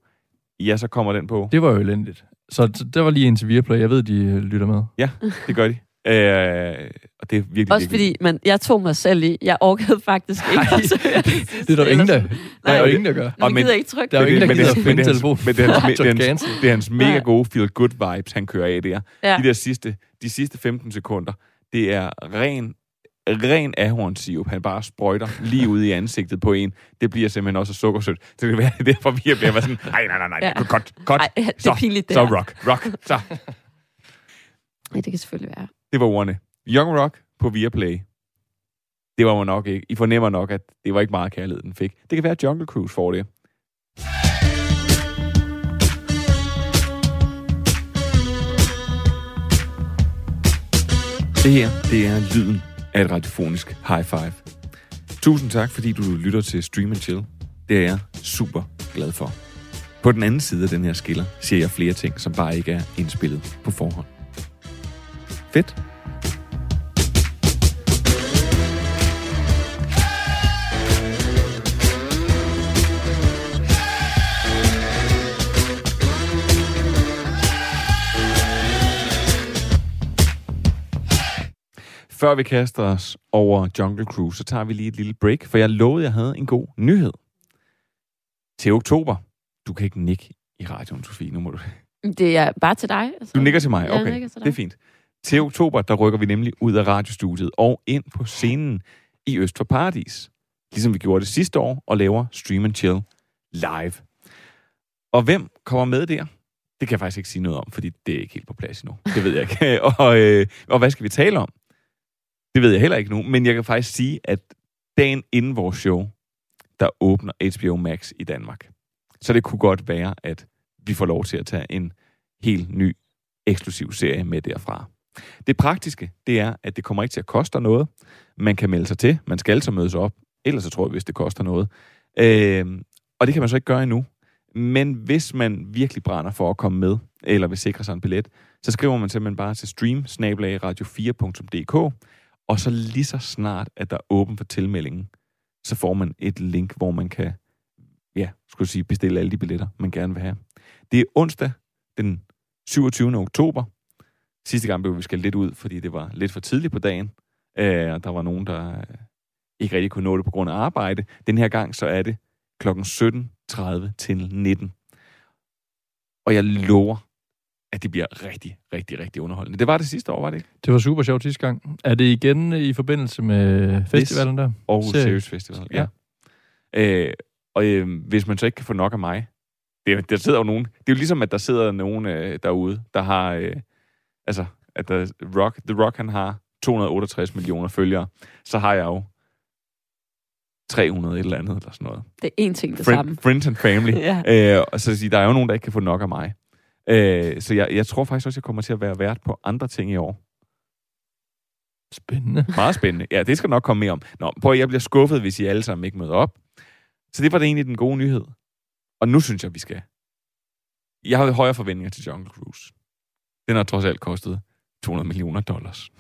[SPEAKER 1] ja, så kommer den på.
[SPEAKER 9] Det var jo elendigt. Så der var lige en til Viaplay. Jeg ved, de øh, lytter med.
[SPEAKER 1] Ja, det gør de. Øh, og det er virkelig,
[SPEAKER 5] Også
[SPEAKER 1] virkelig...
[SPEAKER 5] fordi, men jeg tog mig selv i, jeg orkede faktisk ikke. at søge
[SPEAKER 9] Det er der jo ingen, der, der, er jo ingen, der gør.
[SPEAKER 5] Men gider ikke trykke
[SPEAKER 9] Der er jo
[SPEAKER 5] på
[SPEAKER 9] ingen, der
[SPEAKER 1] men
[SPEAKER 9] gider
[SPEAKER 1] det,
[SPEAKER 9] at finde
[SPEAKER 1] er
[SPEAKER 9] telefonen.
[SPEAKER 1] men det, er hans, det, er hans, det er hans mega
[SPEAKER 5] Nej.
[SPEAKER 1] gode feel-good vibes, han kører af der.
[SPEAKER 5] Ja.
[SPEAKER 1] De der sidste, de sidste 15 sekunder, det er ren ren ahornsirup, han bare sprøjter lige ud i ansigtet på en, det bliver simpelthen også sukkersødt. Så det kan være, det er derfor, vi bliver sådan, nej, nej, nej, nej,
[SPEAKER 5] Ja.
[SPEAKER 1] ja. godt, godt.
[SPEAKER 5] Ej, det er
[SPEAKER 1] så,
[SPEAKER 5] pinligt, det
[SPEAKER 1] Så
[SPEAKER 5] her.
[SPEAKER 1] rock, rock, så.
[SPEAKER 5] Ja, det kan selvfølgelig være.
[SPEAKER 1] Det var ordene. Young Rock på Viaplay. Det var man nok ikke. I fornemmer nok, at det var ikke meget kærlighed, den fik. Det kan være, at Jungle Cruise får det. Det her, det er lyden af et radiofonisk high five. Tusind tak, fordi du lytter til Stream and Chill. Det er jeg super glad for. På den anden side af den her skiller ser jeg flere ting, som bare ikke er indspillet på forhånd. Fedt. Før vi kaster os over Jungle Cruise, så tager vi lige et lille break, for jeg lovede, jeg havde en god nyhed. Til oktober. Du kan ikke nikke i radioen, Sofie. Nu må du...
[SPEAKER 5] Det er bare til dig. Altså.
[SPEAKER 1] Du nikker til mig, okay.
[SPEAKER 5] til
[SPEAKER 1] det er fint. Til oktober, der rykker vi nemlig ud af radiostudiet og ind på scenen i Øst for Paradis. Ligesom vi gjorde det sidste år, og laver Stream and Chill live. Og hvem kommer med der? Det kan jeg faktisk ikke sige noget om, fordi det er ikke helt på plads endnu. Det ved jeg ikke. og, øh, og hvad skal vi tale om? Det ved jeg heller ikke nu, men jeg kan faktisk sige, at dagen inden vores show, der åbner HBO Max i Danmark. Så det kunne godt være, at vi får lov til at tage en helt ny eksklusiv serie med derfra. Det praktiske, det er, at det kommer ikke til at koste noget. Man kan melde sig til, man skal altså mødes op, ellers så tror jeg, hvis det koster noget. Øh, og det kan man så ikke gøre endnu. Men hvis man virkelig brænder for at komme med, eller vil sikre sig en billet, så skriver man simpelthen bare til stream radio4.dk, og så lige så snart, at der er åben for tilmeldingen, så får man et link, hvor man kan ja, skulle sige, bestille alle de billetter, man gerne vil have. Det er onsdag den 27. oktober. Sidste gang blev vi skal lidt ud, fordi det var lidt for tidligt på dagen. Øh, og der var nogen, der øh, ikke rigtig kunne nå det på grund af arbejde. Den her gang, så er det kl. 17.30 til 19. Og jeg lover, at det bliver rigtig, rigtig, rigtig underholdende. Det var det sidste år, var det ikke?
[SPEAKER 9] Det var super sjovt sidste gang. Er det igen i forbindelse med festivalen der?
[SPEAKER 1] Aarhus? Serious Festival, ja. Øh, og øh, hvis man så ikke kan få nok af mig, det, der sidder jo nogen, det er jo ligesom, at der sidder nogen øh, derude, der har, øh, altså, at der, Rock, The Rock, han har 268 millioner følgere, så har jeg jo 300 et eller andet, eller sådan noget.
[SPEAKER 5] Det er én ting det samme.
[SPEAKER 1] Friends and family.
[SPEAKER 5] Ja.
[SPEAKER 1] øh, og så at sige, der er jo nogen, der ikke kan få nok af mig. Øh, så jeg, jeg tror faktisk også, jeg kommer til at være vært på andre ting i år.
[SPEAKER 9] Spændende.
[SPEAKER 1] Meget spændende. Ja, det skal nok komme mere om. Nå, prøv at jeg bliver skuffet, hvis I alle sammen ikke møder op. Så det var det egentlig den gode nyhed. Og nu synes jeg, vi skal. Jeg har højere forventninger til Jungle Cruise. Den har trods alt kostet 200 millioner dollars.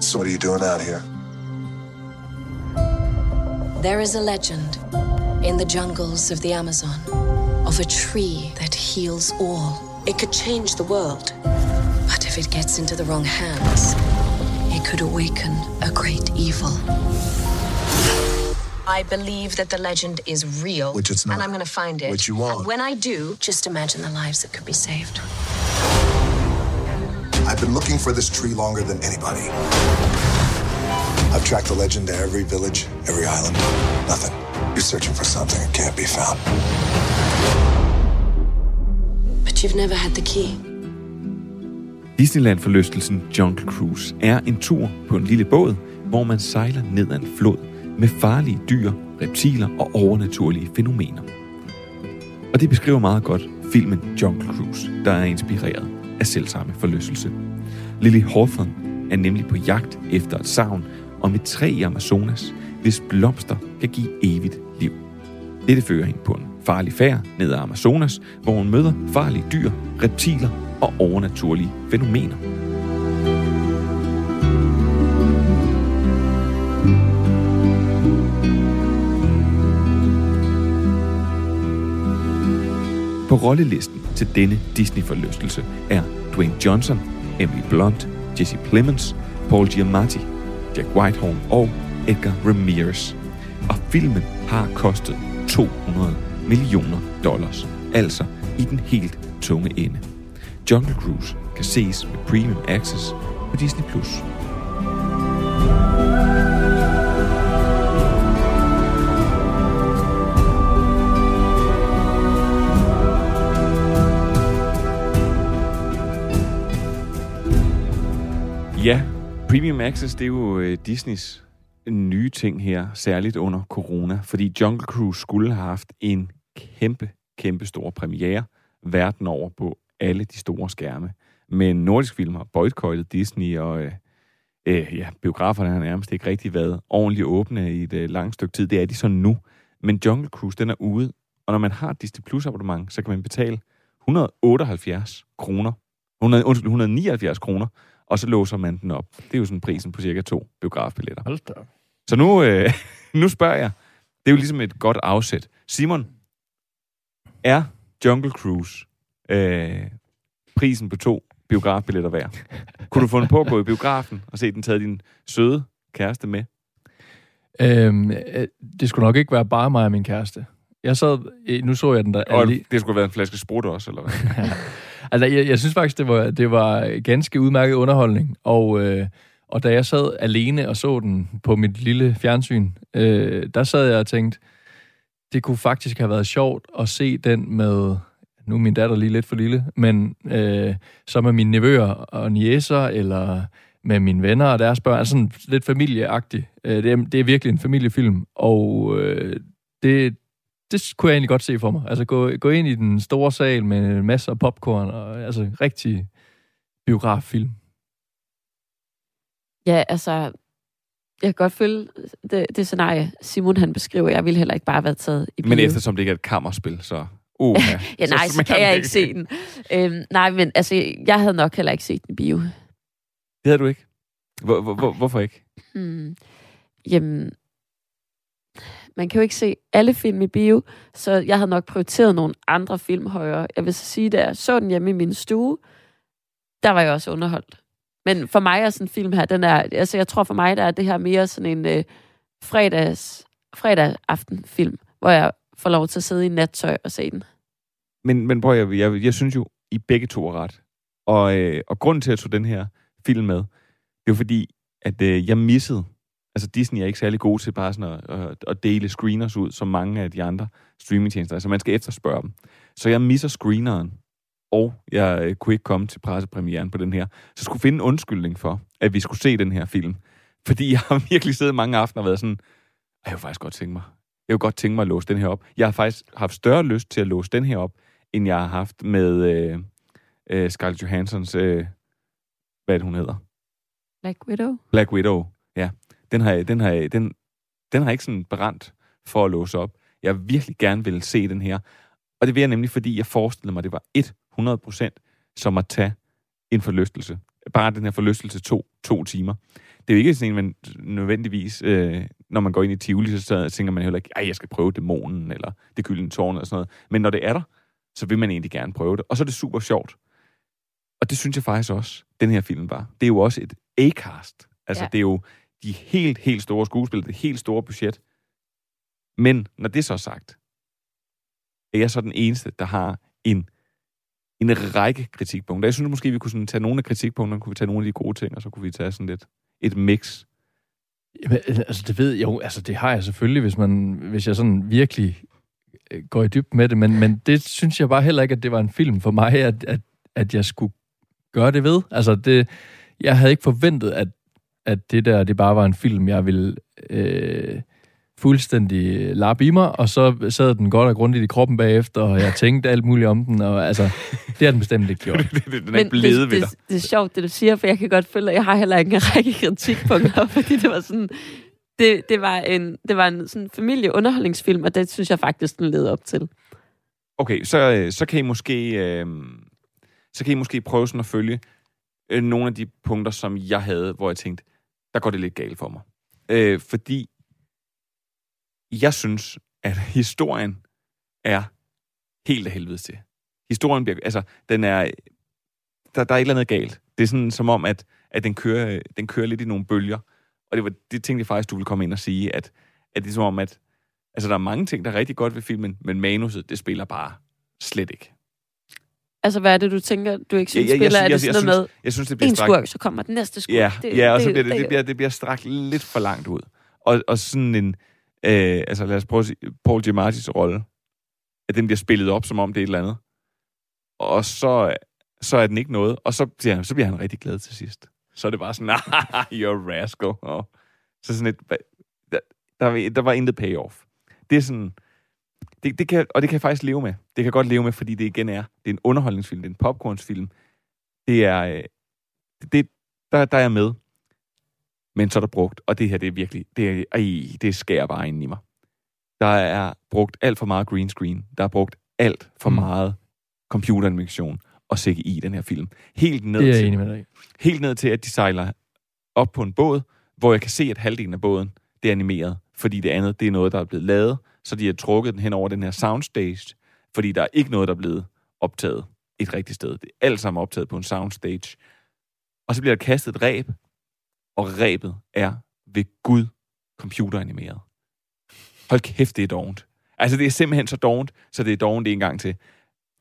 [SPEAKER 11] So what are you doing out here?
[SPEAKER 15] There is a legend in the jungles of the Amazon of a tree that heals all. It could change the world. But if it gets into the wrong hands, it could awaken a great evil. I believe that the legend is real.
[SPEAKER 11] Which it's not.
[SPEAKER 15] And I'm going to find it.
[SPEAKER 11] Which you won't.
[SPEAKER 15] And when I do, just imagine the lives that could be saved.
[SPEAKER 11] I've been looking for this tree longer than anybody. I've tracked the legend to every village, every island. Nothing. You're searching for something that can't be found.
[SPEAKER 15] But you've never had the key.
[SPEAKER 1] Disneyland-forlystelsen Jungle Cruise er en tur på en lille båd, hvor man sejler ned ad en flod med farlige dyr, reptiler og overnaturlige fænomener. Og det beskriver meget godt filmen Jungle Cruise, der er inspireret af selvsamme forlystelse. Lily Hawthorne er nemlig på jagt efter et savn om et træ i Amazonas, hvis blomster kan give evigt liv. Dette fører hende på en farlig færd ned ad Amazonas, hvor hun møder farlige dyr, reptiler og overnaturlige fænomener. På rollelisten til denne Disney-forlystelse er Dwayne Johnson, Emily Blunt, Jesse Plemons, Paul Giamatti, Jack Whitehorn og Edgar Ramirez. Og filmen har kostet 200 millioner dollars altså i den helt tunge ende. Jungle Cruise kan ses med Premium Access på Disney+. Plus. Ja, Premium Access, det er jo øh, Disneys nye ting her, særligt under corona, fordi Jungle Cruise skulle have haft en kæmpe, kæmpe stor premiere verden over på alle de store skærme. Men nordisk film har boykottet Disney, og øh, øh, ja, biograferne har nærmest ikke rigtig været ordentligt åbne i et øh, langt stykke tid. Det er de så nu. Men Jungle Cruise, den er ude, og når man har Disney Plus abonnement, så kan man betale 178 kroner, 100, undskyld, 179 kroner, og så låser man den op. Det er jo sådan prisen på cirka to biografbilletter.
[SPEAKER 9] Hold da.
[SPEAKER 1] Så nu, øh, nu spørger jeg. Det er jo ligesom et godt afsæt. Simon, er Jungle Cruise øh, prisen på to biografbilletter værd? Kunne du fundet på at gå i biografen og se den taget din søde kæreste med?
[SPEAKER 9] Øhm, øh, det skulle nok ikke være bare mig og min kæreste. Jeg sad, øh, nu så jeg den der...
[SPEAKER 1] Og
[SPEAKER 9] alli-
[SPEAKER 1] det skulle være en flaske sprut også, eller hvad?
[SPEAKER 9] Altså, jeg, jeg synes faktisk, det var, det var ganske udmærket underholdning. Og, øh, og da jeg sad alene og så den på mit lille fjernsyn, øh, der sad jeg og tænkte, det kunne faktisk have været sjovt at se den med, nu er min datter lige lidt for lille, men øh, så med mine nevøer og niæser, eller med mine venner og deres børn, altså sådan lidt familieagtigt. Øh, det, er, det er virkelig en familiefilm, og øh, det, det kunne jeg egentlig godt se for mig. Altså gå, gå ind i den store sal med masser af popcorn, og altså rigtig biograffilm.
[SPEAKER 5] Ja, altså, jeg kan godt følge det, det scenarie, Simon han beskriver. Jeg ville heller ikke bare have været taget i bio.
[SPEAKER 1] Men eftersom det ikke er et kammerspil, så... Uh, ja,
[SPEAKER 5] nej, så, så kan jeg ikke se den. Øhm, nej, men altså, jeg havde nok heller ikke set den i bio.
[SPEAKER 1] Det havde du ikke? Hvor, hvor, hvor, hvorfor ikke?
[SPEAKER 5] Hmm. Jamen, man kan jo ikke se alle film i bio, så jeg havde nok prioriteret nogle andre film højere. Jeg vil så sige, da jeg så den hjemme i min stue, der var jeg også underholdt. Men for mig er sådan en film her, den er, altså jeg tror for mig, der er det her mere sådan en øh, fredags, fredag aften film, hvor jeg får lov til at sidde i nattøj og se den.
[SPEAKER 1] Men, men prøv, jeg, jeg, jeg synes jo, I begge to er ret. Og, øh, og grunden til, at jeg tog den her film med, det er fordi, at øh, jeg missede, altså Disney er ikke særlig god til bare sådan at, at, at dele screeners ud, som mange af de andre streamingtjenester. Altså man skal efterspørge dem. Så jeg misser screeneren, og jeg øh, kunne ikke komme til pressepremieren på den her. Så skulle finde en undskyldning for, at vi skulle se den her film. Fordi jeg har virkelig siddet mange aftener og været sådan, jeg vil faktisk godt tænke mig. Jeg vil godt tænke mig at låse den her op. Jeg har faktisk haft større lyst til at låse den her op, end jeg har haft med øh, øh, Scarlett Johanssons, øh, hvad det, hun hedder?
[SPEAKER 5] Black Widow?
[SPEAKER 1] Black Widow. Den har, den har, den, den har ikke sådan brændt for at låse op. Jeg virkelig gerne vil se den her. Og det vil jeg nemlig, fordi jeg forestillede mig, at det var 100% som at tage en forlystelse. Bare den her forlystelse to, to timer. Det er jo ikke sådan en, man nødvendigvis, øh, når man går ind i Tivoli, så tænker man heller ikke, at jeg skal prøve dæmonen, eller det gyldne tårn, eller sådan noget. Men når det er der, så vil man egentlig gerne prøve det. Og så er det super sjovt. Og det synes jeg faktisk også, den her film var. Det er jo også et A-cast. Altså,
[SPEAKER 5] ja.
[SPEAKER 1] det er jo de helt, helt store skuespillere, det helt store budget. Men når det så er sagt, er jeg så den eneste, der har en, en række kritikpunkter. Jeg synes måske, vi kunne sådan tage nogle af kritikpunkterne, kunne vi tage nogle af de gode ting, og så kunne vi tage sådan lidt et mix.
[SPEAKER 9] Jamen, altså, det ved jeg jo, altså, det har jeg selvfølgelig, hvis, man, hvis jeg sådan virkelig øh, går i dyb med det, men, men det synes jeg bare heller ikke, at det var en film for mig, at, at, at jeg skulle gøre det ved. Altså, det, jeg havde ikke forventet, at, at det der, det bare var en film, jeg ville øh, fuldstændig lappe i mig, og så sad den godt og grundigt i kroppen bagefter, og jeg tænkte alt muligt om den, og altså, det har den bestemt ikke gjort.
[SPEAKER 1] den er ikke blevet ved
[SPEAKER 5] det,
[SPEAKER 1] dig.
[SPEAKER 5] det, det er sjovt, det du siger, for jeg kan godt føle, at jeg har heller ikke en række kritikpunkter, fordi det var sådan... Det, det var en, det var en sådan familieunderholdningsfilm, og det synes jeg faktisk, den led op til.
[SPEAKER 1] Okay, så, øh, så kan I måske øh, så kan I måske prøve sådan at følge øh, nogle af de punkter, som jeg havde, hvor jeg tænkte, der går det lidt galt for mig. Øh, fordi jeg synes, at historien er helt af helvede til. Historien bliver, altså, den er, der, der er et eller andet galt. Det er sådan som om, at, at den, kører, den kører lidt i nogle bølger. Og det, var, det tænkte jeg faktisk, du ville komme ind og sige, at, at det er som om, at altså, der er mange ting, der er rigtig godt ved filmen, men manuset, det spiller bare Slet ikke.
[SPEAKER 5] Altså, hvad er det, du tænker, du ikke synes
[SPEAKER 1] Ja, ja, jeg
[SPEAKER 5] spiller?
[SPEAKER 1] sy-
[SPEAKER 5] er det
[SPEAKER 1] jeg-
[SPEAKER 5] sådan
[SPEAKER 1] jeg
[SPEAKER 5] noget
[SPEAKER 1] synes-
[SPEAKER 5] med,
[SPEAKER 1] jeg synes, det bliver
[SPEAKER 5] en
[SPEAKER 1] strakt-
[SPEAKER 5] skurk, så kommer den næste skurk?
[SPEAKER 1] Ja,
[SPEAKER 5] Det-
[SPEAKER 1] ja og så bliver det, det,
[SPEAKER 5] det-
[SPEAKER 1] bliver, det bliver strakt lidt for langt ud. Og, og sådan en, øh, altså lad os prøve at sige, Paul Giamatti's rolle, at den bliver spillet op, som om det er et eller andet. Og så, så er den ikke noget, og så bliver, så bliver han rigtig glad til sidst. Så er det bare sådan, "Ah, you're a rascal. Og så sådan et, der, der, var- der var intet payoff. Det er sådan, det, det kan, og det kan jeg faktisk leve med. Det kan jeg godt leve med, fordi det igen er, det er en underholdningsfilm, det er en popcornsfilm. Det er, øh, det, der, der er jeg med. Men så er der brugt, og det her, det er virkelig, det, er, ej, det skærer bare ind i mig. Der er brugt alt for meget green screen. Der er brugt alt for mm. meget computeranimation og CGI i den her film. Helt ned
[SPEAKER 9] Det er
[SPEAKER 1] til,
[SPEAKER 9] med dig.
[SPEAKER 1] Helt ned til, at de sejler op på en båd, hvor jeg kan se, at halvdelen af båden, det er animeret. Fordi det andet, det er noget, der er blevet lavet, så de har trukket den hen over den her soundstage, fordi der er ikke noget, der er blevet optaget et rigtigt sted. Det er alt sammen optaget på en soundstage. Og så bliver der kastet et ræb, og ræbet er ved Gud computeranimeret. Hold kæft, det er dovent. Altså, det er simpelthen så dovent, så det er dovent en gang til.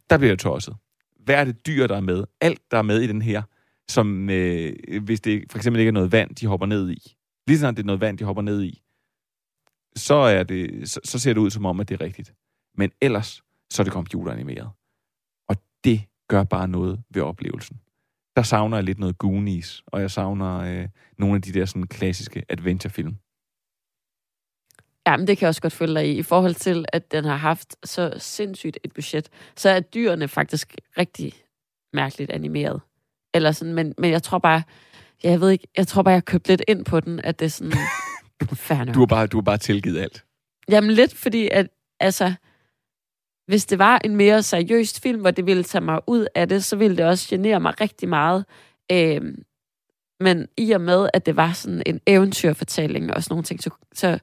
[SPEAKER 1] Der bliver jeg tosset. Hvad er det dyr, der er med? Alt, der er med i den her, som øh, hvis det for eksempel ikke er noget vand, de hopper ned i. Lige sådan, det er noget vand, de hopper ned i, så, er det, så, så ser det ud som om, at det er rigtigt. Men ellers, så er det computeranimeret. Og det gør bare noget ved oplevelsen. Der savner jeg lidt noget Goonies, og jeg savner øh, nogle af de der sådan klassiske adventurefilm.
[SPEAKER 5] Ja, men det kan jeg også godt følge dig i. I forhold til, at den har haft så sindssygt et budget, så er dyrene faktisk rigtig mærkeligt animeret. Eller sådan, men, men jeg tror bare, jeg ved ikke, jeg tror bare, jeg har købt lidt ind på den, at det er sådan.
[SPEAKER 1] Du har bare, du har bare tilgivet alt.
[SPEAKER 5] Jamen lidt, fordi at, altså, hvis det var en mere seriøst film, hvor det ville tage mig ud af det, så ville det også genere mig rigtig meget. Øhm, men i og med, at det var sådan en eventyrfortælling og sådan nogle ting, så, så,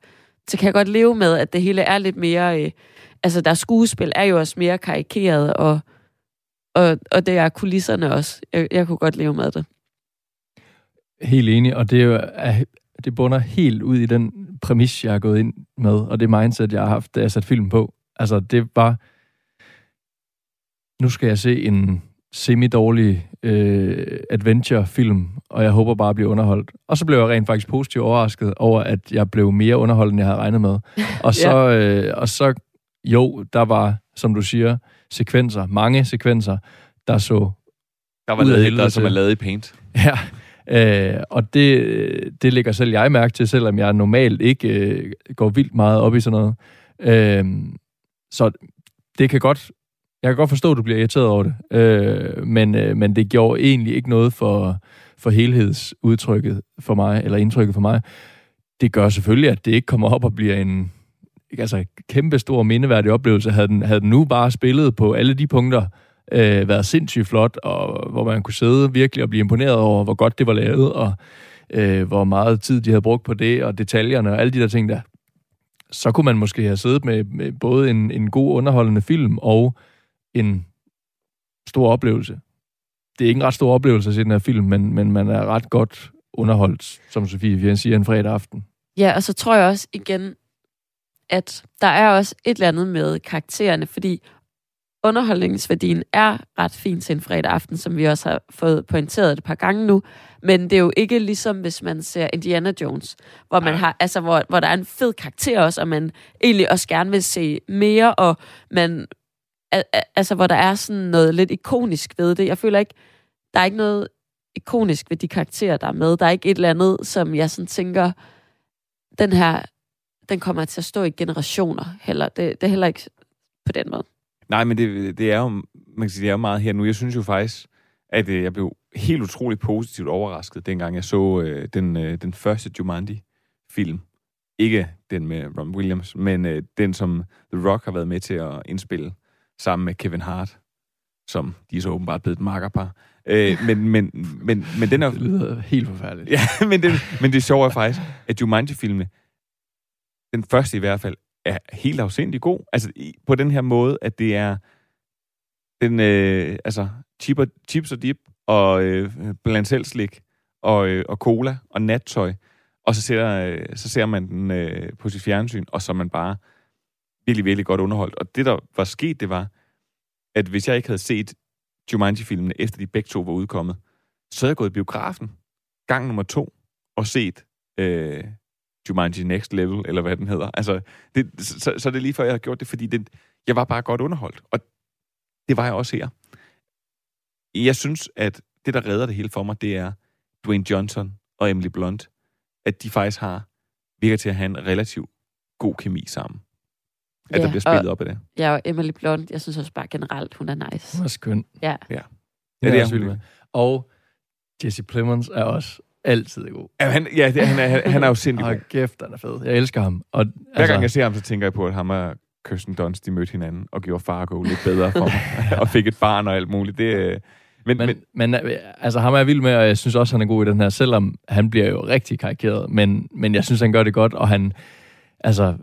[SPEAKER 5] så kan jeg godt leve med, at det hele er lidt mere... Øh, altså, der skuespil er jo også mere karikeret, og, og, og det er kulisserne også. Jeg, jeg kunne godt leve med det.
[SPEAKER 9] Helt enig, og det, er jo, er- det bunder helt ud i den præmis, jeg har gået ind med, og det mindset, jeg har haft, da jeg satte filmen på. Altså, det var... Nu skal jeg se en semi-dårlig øh, adventure-film, og jeg håber bare at blive underholdt. Og så blev jeg rent faktisk positivt overrasket over, at jeg blev mere underholdt, end jeg havde regnet med. Og så, øh, og så jo, der var, som du siger, sekvenser, mange sekvenser, der så
[SPEAKER 1] Der var
[SPEAKER 9] helvede
[SPEAKER 1] der, som er lavet i paint.
[SPEAKER 9] Ja, øh, og det, det lægger selv jeg mærke til, selvom jeg normalt ikke øh, går vildt meget op i sådan noget. Øh, så det kan godt, jeg kan godt forstå, at du bliver irriteret over det, øh, men, øh, men det gjorde egentlig ikke noget for, for helhedsudtrykket for mig, eller indtrykket for mig. Det gør selvfølgelig, at det ikke kommer op og bliver en altså, kæmpe stor mindeværdig oplevelse. Havde den, havde den nu bare spillet på alle de punkter, øh, været sindssygt flot, og hvor man kunne sidde virkelig og blive imponeret over, hvor godt det var lavet, og øh, hvor meget tid de havde brugt på det, og detaljerne og alle de der ting der, så kunne man måske have siddet med, med både en, en god underholdende film og en stor oplevelse. Det er ikke en ret stor oplevelse at se den her film, men, men man er ret godt underholdt, som Sofie Fjern siger, en fredag aften.
[SPEAKER 5] Ja, og så tror jeg også igen, at der er også et eller andet med karaktererne, fordi underholdningsværdien er ret fin til en fredag aften, som vi også har fået pointeret et par gange nu. Men det er jo ikke ligesom, hvis man ser Indiana Jones, hvor, man har, altså, hvor, hvor der er en fed karakter også, og man egentlig også gerne vil se mere, og man, al- al- altså, hvor der er sådan noget lidt ikonisk ved det. Jeg føler ikke, der er ikke noget ikonisk ved de karakterer, der er med. Der er ikke et eller andet, som jeg sådan tænker, den her, den kommer til at stå i generationer heller. Det, det er heller ikke på den måde.
[SPEAKER 1] Nej, men det, det er jo, man kan sige, det er jo meget her nu. Jeg synes jo faktisk, at øh, jeg blev helt utroligt positivt overrasket, dengang jeg så øh, den, øh, den første Jumanji-film. Ikke den med Ron Williams, men øh, den, som The Rock har været med til at indspille sammen med Kevin Hart, som de er så åbenbart blevet et makkerpar. Øh, men, men, men, men den er...
[SPEAKER 9] Det lyder helt forfærdeligt.
[SPEAKER 1] Ja, men, den, men det sjove er faktisk, at Jumanji-filmene, den første i hvert fald, er helt afsindig god. Altså på den her måde, at det er den, øh, altså chip og, chips og dip og øh, blandt selv slik og, øh, og cola og nattøj. Og så ser, øh, så ser man den øh, på sit fjernsyn, og så er man bare virkelig, virkelig godt underholdt. Og det, der var sket, det var, at hvis jeg ikke havde set Jumanji-filmene, efter de begge to var udkommet, så havde jeg gået i biografen gang nummer to og set øh, Jumanji Next Level, eller hvad den hedder. Altså, det, så, så er det lige før, jeg har gjort det, fordi det, jeg var bare godt underholdt. Og det var jeg også her. Jeg synes, at det, der redder det hele for mig, det er Dwayne Johnson og Emily Blunt. At de faktisk har, virker til at have en relativt god kemi sammen. At ja, der bliver spillet
[SPEAKER 5] og,
[SPEAKER 1] op af det.
[SPEAKER 5] Ja, og Emily Blunt, jeg synes også bare generelt, hun er nice.
[SPEAKER 9] Hun er skøn.
[SPEAKER 5] Ja.
[SPEAKER 1] Ja.
[SPEAKER 9] Ja,
[SPEAKER 1] det
[SPEAKER 9] det
[SPEAKER 1] er
[SPEAKER 9] er
[SPEAKER 1] hun.
[SPEAKER 9] Og Jesse Plemons er også altid god.
[SPEAKER 1] Ja, han, ja det, han, er, han, er jo sindssygt god.
[SPEAKER 9] Kæft, han er fed. Jeg elsker ham. Og,
[SPEAKER 1] Hver altså, gang jeg ser ham, så tænker jeg på, at ham og Kirsten Dunst, de mødte hinanden og gjorde Fargo lidt bedre for mig. og fik et barn og alt muligt. Det, øh, men,
[SPEAKER 9] men, men, men altså, ham er jeg vild med, og jeg synes også, han er god i den her, selvom han bliver jo rigtig karikeret. Men, men jeg synes, han gør det godt, og han... Altså,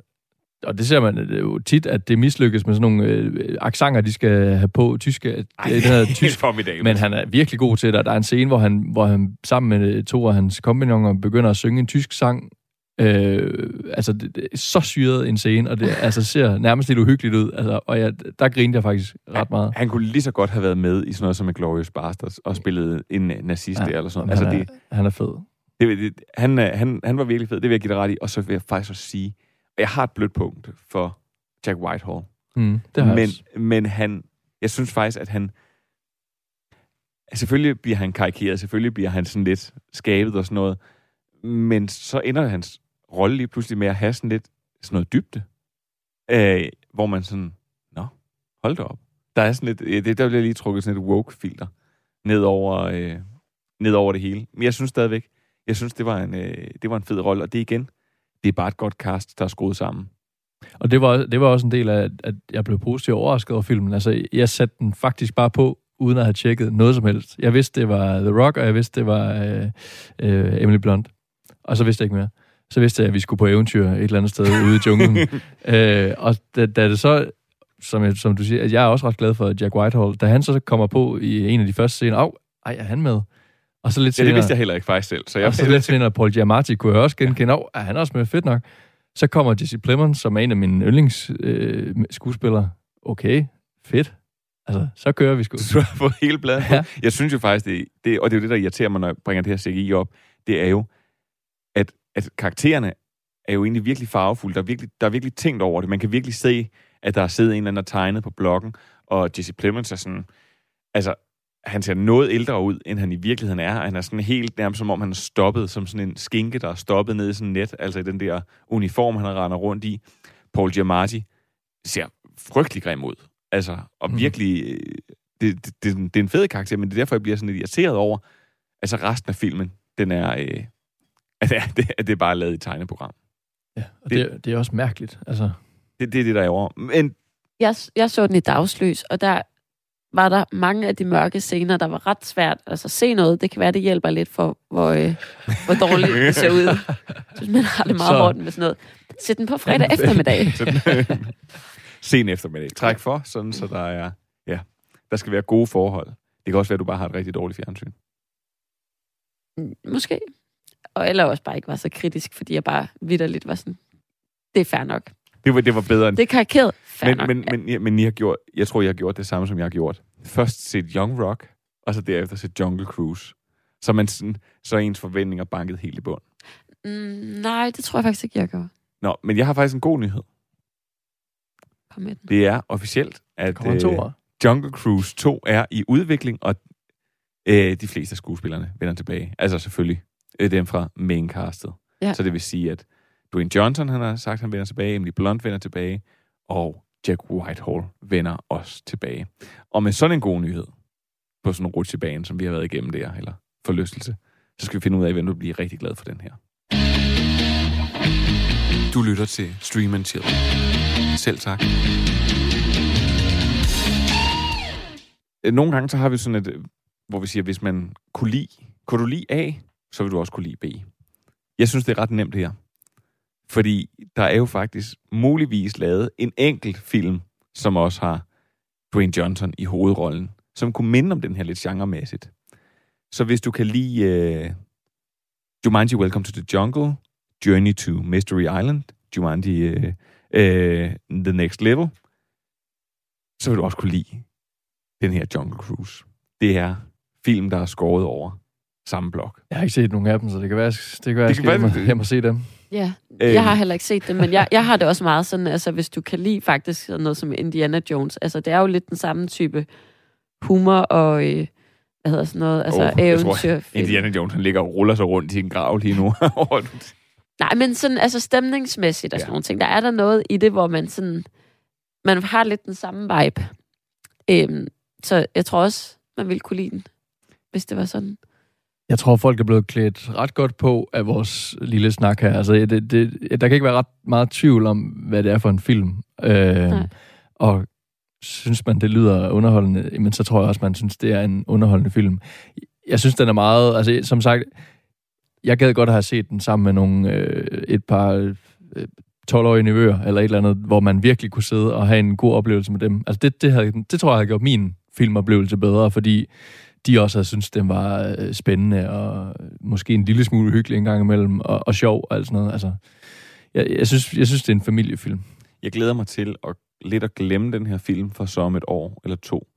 [SPEAKER 9] og det ser man er jo tit, at det mislykkes med sådan nogle øh, aksanger, de skal have på tyske.
[SPEAKER 1] Ej,
[SPEAKER 9] det hedder tysk, men han er virkelig god til det. Der er en scene, hvor han, hvor han sammen med to af hans kompagnoner begynder at synge en tysk sang. Øh, altså, det, det er så syret en scene, og det altså, ser nærmest lidt uhyggeligt ud. Altså, og jeg, der grinte jeg faktisk ret meget.
[SPEAKER 1] Han kunne lige så godt have været med i sådan noget som Glorious Bastards og spillet en nazist
[SPEAKER 9] Ja,
[SPEAKER 1] der eller sådan
[SPEAKER 9] han
[SPEAKER 1] noget.
[SPEAKER 9] er-
[SPEAKER 1] Altså, det,
[SPEAKER 9] han er fed.
[SPEAKER 1] Det, det, han, er- han, han var virkelig fed, det vil jeg give dig ret i. Og så vil jeg faktisk også sige, at jeg har et blødt punkt for Jack Whitehall.
[SPEAKER 9] Mm, det har
[SPEAKER 1] men, men han, jeg synes faktisk, at han... Selvfølgelig bliver han karikeret, selvfølgelig bliver han sådan lidt skabet og sådan noget, men så ender hans rolle lige pludselig med at have sådan lidt sådan noget dybde, øh, hvor man sådan, nå, hold da op. Der er sådan lidt, øh, det, der bliver lige trukket sådan et woke-filter ned over, øh, ned over det hele. Men jeg synes stadigvæk, jeg synes, det var en, øh, det var en fed rolle, og det igen, det er bare et godt cast, der er skruet sammen.
[SPEAKER 9] Og det var, det var også en del af, at jeg blev positivt overrasket over filmen. Altså, jeg satte den faktisk bare på, uden at have tjekket noget som helst. Jeg vidste, det var The Rock, og jeg vidste, det var øh, øh, Emily Blunt. Og så vidste jeg ikke mere. Så vidste jeg, at vi skulle på eventyr et eller andet sted ude i junglen. øh, og da, da det så, som, jeg, som du siger, at jeg er også ret glad for Jack Whitehall, da han så kommer på i en af de første scener, af, ej, er han med? Og så lidt
[SPEAKER 1] Ja, det vidste jeg heller ikke faktisk selv. Så jeg
[SPEAKER 9] og så lidt senere, Paul Giamatti kunne jeg også genkende, ja. er han også med? Fedt nok. Så kommer Jesse Plemons, som er en af mine yndlings øh, skuespillere. Okay, fedt. Altså, så kører vi sgu.
[SPEAKER 1] Så på hele bladet.
[SPEAKER 9] Ja.
[SPEAKER 1] Jeg synes jo faktisk, det, det, og det er jo det, der irriterer mig, når jeg bringer det her CGI op, det er jo, at, at karaktererne er jo egentlig virkelig farvefulde. Der er virkelig, der er virkelig tænkt over det. Man kan virkelig se, at der er siddet en eller anden og tegnet på bloggen, og Jesse Plemons er sådan, altså, han ser noget ældre ud, end han i virkeligheden er. Han er sådan helt nærmest som om, han er stoppet som sådan en skinke, der er stoppet nede i sådan et net, altså i den der uniform, han render rundt i. Paul Giamatti ser frygtelig grim ud. Altså, og
[SPEAKER 9] Mhm.
[SPEAKER 1] virkelig, øh, det, det, det, det er en fed karakter, men det er derfor, jeg bliver sådan lidt irriteret over, altså resten af filmen, den er, øh, at, det, er- det, at det er bare lavet i tegneprogram.
[SPEAKER 9] Ja, og det, det, det er også mærkeligt. Altså,
[SPEAKER 1] Det, det er det, der er over. Men
[SPEAKER 5] Jeg, jeg så den i dagslys, og der var der mange af de mørke scener, der var ret svært altså, at se noget. Det kan være, det hjælper lidt for, hvor, øh, hvor dårligt det ser ud. Synes, man har det meget
[SPEAKER 1] Så-
[SPEAKER 5] hårdt med sådan noget. Sæt den på fredag eftermiddag.
[SPEAKER 1] Sen eftermiddag. Træk for, sådan så der er, ja, der skal være gode forhold. Det kan også være, at du bare har et rigtig dårligt fjernsyn.
[SPEAKER 5] Måske. Og eller også bare ikke var så kritisk, fordi jeg bare vidderligt var sådan, det er fair nok.
[SPEAKER 1] Det var, det var bedre end...
[SPEAKER 5] Det er karikeret. Fair
[SPEAKER 1] men,
[SPEAKER 5] nok.
[SPEAKER 1] men, men, ja, men I har gjort, jeg tror, jeg har gjort det samme, som jeg har gjort. Først set Young Rock, og så derefter set Jungle Cruise. Så, man sådan, så er ens forventninger banket helt i bund.
[SPEAKER 5] Mm, nej, det tror jeg faktisk ikke, jeg gør.
[SPEAKER 1] Nå, men jeg har faktisk en god nyhed.
[SPEAKER 5] Kom med den.
[SPEAKER 1] Det er officielt, at
[SPEAKER 9] toer?
[SPEAKER 1] Jungle Cruise 2 er i udvikling, og øh, de fleste af skuespillerne vender tilbage. Altså selvfølgelig øh, dem fra maincastet.
[SPEAKER 5] Ja.
[SPEAKER 1] Så det vil sige, at Dwayne Johnson han har sagt, han vender tilbage, Emily Blunt vender tilbage, og Jack Whitehall vender også tilbage. Og med sådan en god nyhed på sådan en rutsjebane, som vi har været igennem der, eller forlystelse, så skal vi finde ud af, hvem du bliver rigtig glad for den her. Du lytter til Stream and Chill. Selv tak. Øh, Nogle gange så har vi sådan et, øh, hvor vi siger, hvis man kunne lide, kunne du lide A, så vil du også kunne lide B. Jeg synes, det er ret nemt her. Fordi der er jo faktisk muligvis lavet en enkelt film, som også har Dwayne Johnson i hovedrollen, som kunne minde om den her lidt genremæssigt. Så hvis du kan lide uh, Jumanji Welcome to the Jungle, Journey to Mystery Island, Jumanji uh, uh, The Next Level, så vil du også kunne lide den her Jungle Cruise. Det er film, der er skåret over samme blok.
[SPEAKER 9] Jeg har ikke set nogen af dem, så det kan være, det kan være,
[SPEAKER 1] Det kan
[SPEAKER 9] jeg skal hjem, hjem og se dem.
[SPEAKER 5] Ja,
[SPEAKER 1] Øhm.
[SPEAKER 5] jeg har heller ikke set det, men jeg, jeg har det også meget sådan, altså hvis du kan lide faktisk sådan noget som Indiana Jones, altså det er jo lidt den samme type humor og, øh, hvad hedder sådan noget, altså oh, eventyr.
[SPEAKER 1] Indiana Jones, han ligger og ruller sig rundt i en grav lige nu.
[SPEAKER 5] Nej, men sådan, altså stemningsmæssigt og sådan ja. nogle ting, der er der noget i det, hvor man sådan, man har lidt den samme vibe. Øhm, så jeg tror også, man ville kunne lide den, hvis det var sådan.
[SPEAKER 9] Jeg tror, folk er blevet klædt ret godt på af vores lille snak her. Altså, det, det, der kan ikke være ret meget tvivl om, hvad det er for en film. Øh, og synes man, det lyder underholdende, men så tror jeg også, man synes, det er en underholdende film. Jeg synes, den er meget... Altså, som sagt, jeg gad godt have set den sammen med nogle, øh, et par øh, 12-årige nevøer, eller et eller andet, hvor man virkelig kunne sidde og have en god oplevelse med dem. Altså, det, det, havde, det tror jeg havde gjort min filmoplevelse bedre, fordi de også havde syntes, den var øh, spændende, og måske en lille smule hyggelig en gang imellem, og, og sjov og alt sådan noget. Altså, jeg, jeg, synes, jeg synes, det er en familiefilm.
[SPEAKER 1] Jeg glæder mig til at lidt at glemme den her film for så om et år eller to,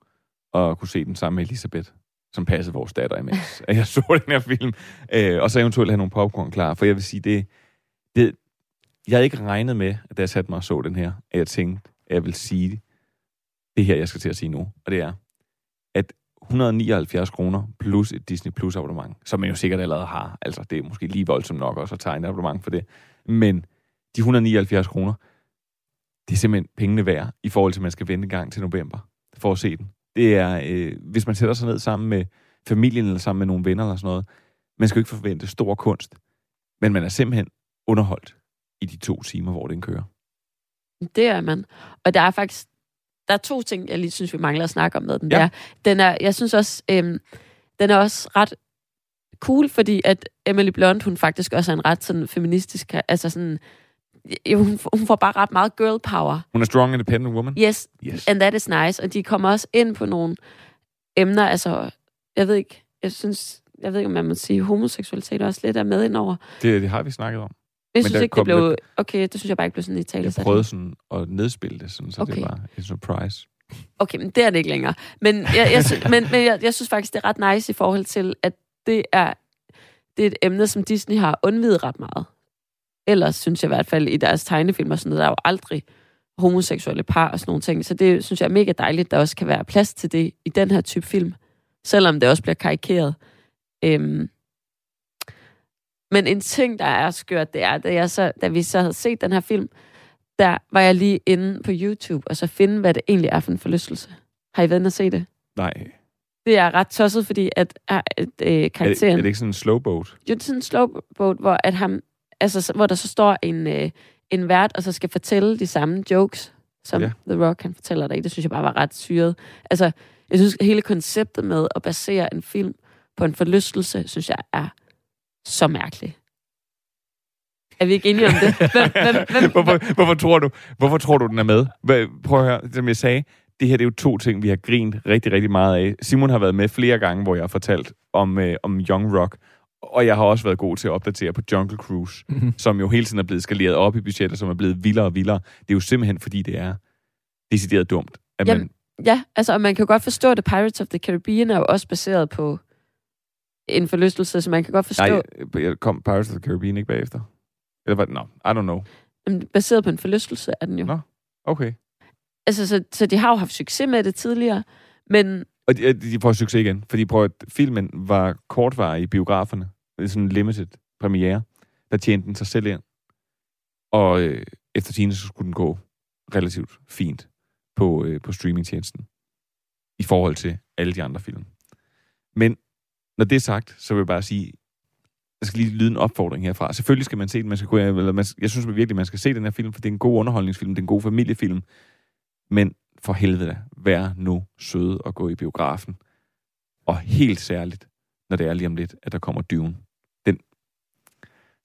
[SPEAKER 1] og kunne se den sammen med Elisabeth, som passede vores datter imens, at jeg så den her film. Øh, og så eventuelt have nogle popcorn klar, for jeg vil sige, det, det, jeg havde ikke regnet med, at da jeg satte mig og så den her, at jeg tænkte, at jeg vil sige det her, jeg skal til at sige nu, og det er, at 179 kroner plus et Disney Plus abonnement, som man jo sikkert allerede har. Altså, det er måske lige voldsomt nok også at tegne et abonnement for det. Men de 179 kroner, det er simpelthen pengene værd, i forhold til, at man skal vente en gang til november for at se den. Det er, øh, hvis man sætter sig ned sammen med familien, eller sammen med nogle venner, eller sådan noget, man skal jo ikke forvente stor kunst, men man er simpelthen underholdt i de to timer, hvor den kører.
[SPEAKER 5] Det er man. Og der er faktisk der er to ting, jeg lige synes, vi mangler at snakke om med den.
[SPEAKER 1] Ja.
[SPEAKER 5] Der. Den er, jeg synes også, øhm, den er også ret cool, fordi at Emily Blunt, hun faktisk også er en ret sådan feministisk, altså sådan, hun, hun får bare ret meget girl power.
[SPEAKER 1] Hun er strong independent woman.
[SPEAKER 5] Yes,
[SPEAKER 1] Yes.
[SPEAKER 5] and that is nice. Og de kommer også ind på nogle emner, altså, jeg ved ikke, jeg synes, jeg ved ikke, om man må sige, homoseksualitet også lidt er med indover.
[SPEAKER 1] Det, det har vi snakket om.
[SPEAKER 5] Jeg synes ikke, det blev...
[SPEAKER 1] lidt-
[SPEAKER 5] Okay, det synes jeg bare ikke blev sådan i tale.
[SPEAKER 1] Jeg prøvede sådan at nedspille det, sådan, så okay. det var en surprise.
[SPEAKER 5] Okay, men det er det ikke længere. Men jeg, jeg, sy- men, men jeg, jeg synes faktisk, det er ret nice i forhold til, at det er, det er et emne, som Disney har undvidet ret meget. Ellers synes jeg i hvert fald i deres tegnefilm og sådan noget, der er jo aldrig homoseksuelle par og sådan nogle ting. Så det synes jeg er mega dejligt, at der også kan være plads til det i den her type film. Selvom det også bliver karikeret. Øhm. Men en ting, der er skørt, det er, da, jeg så, da vi så havde set den her film, der var jeg lige inde på YouTube, og så finde, hvad det egentlig er for en forlystelse. Har I været inde at se det?
[SPEAKER 1] Nej.
[SPEAKER 5] Det er ret tosset, fordi at, at, at øh,
[SPEAKER 1] Er det,
[SPEAKER 5] karakteren...
[SPEAKER 1] er det ikke sådan en slowboat?
[SPEAKER 5] Jo, det er sådan en slowboat, hvor, at ham, altså, så- hvor der så står en, øh, en vært, og så skal fortælle de samme jokes, som
[SPEAKER 1] Ja.
[SPEAKER 5] The Rock kan fortælle dig. Det synes jeg bare var ret syret. Altså, jeg synes, hele konceptet med at basere en film på en forlystelse, synes jeg er så mærkeligt. Er vi ikke enige om det? Hvem, hvem, hvem,
[SPEAKER 1] hvorfor, hvorfor, tror du, hvorfor tror du, den er med? Prøv at høre, som jeg sagde, det her det er jo to ting, vi har grint rigtig, rigtig meget af. Simon har været med flere gange, hvor jeg har fortalt om, øh, om Young Rock, og jeg har også været god til at opdatere på Jungle Cruise,
[SPEAKER 9] Mhm.
[SPEAKER 1] som jo hele tiden er blevet skaleret op i budgettet, som er blevet vildere og vildere. Det er jo simpelthen, fordi det er decideret dumt, at man
[SPEAKER 5] Jamen, ja, altså, og man kan jo godt forstå, at Pirates of the Caribbean er jo også baseret på en forlystelse, så man kan godt forstå,
[SPEAKER 1] Nej, øh, kom Pirates of the Caribbean ikke bagefter? Eller var det? No, I don't know.
[SPEAKER 5] Jamen, baseret på en forlystelse er den jo.
[SPEAKER 1] Nå, okay.
[SPEAKER 5] Altså, så, så de har jo haft succes med det tidligere, men
[SPEAKER 1] Og de, de får succes igen, fordi prøv at filmen var kortvarig i biograferne. Det er sådan en limited premiere. Der tjente den sig selv ind. Og øh, efter tiden, så skulle den gå relativt fint på, øh, på streamingtjenesten i forhold til alle de andre film. Men når det er sagt, så vil jeg bare sige, der skal lige lyde en opfordring herfra. Selvfølgelig skal man se den. Man skal gå, eller man, jeg synes virkelig, man skal se den her film, for det er en god underholdningsfilm, det er en god familiefilm. Men for helvede da, vær nu søde og gå i biografen. Og helt særligt, når det er lige om lidt, at der kommer Dune. Den.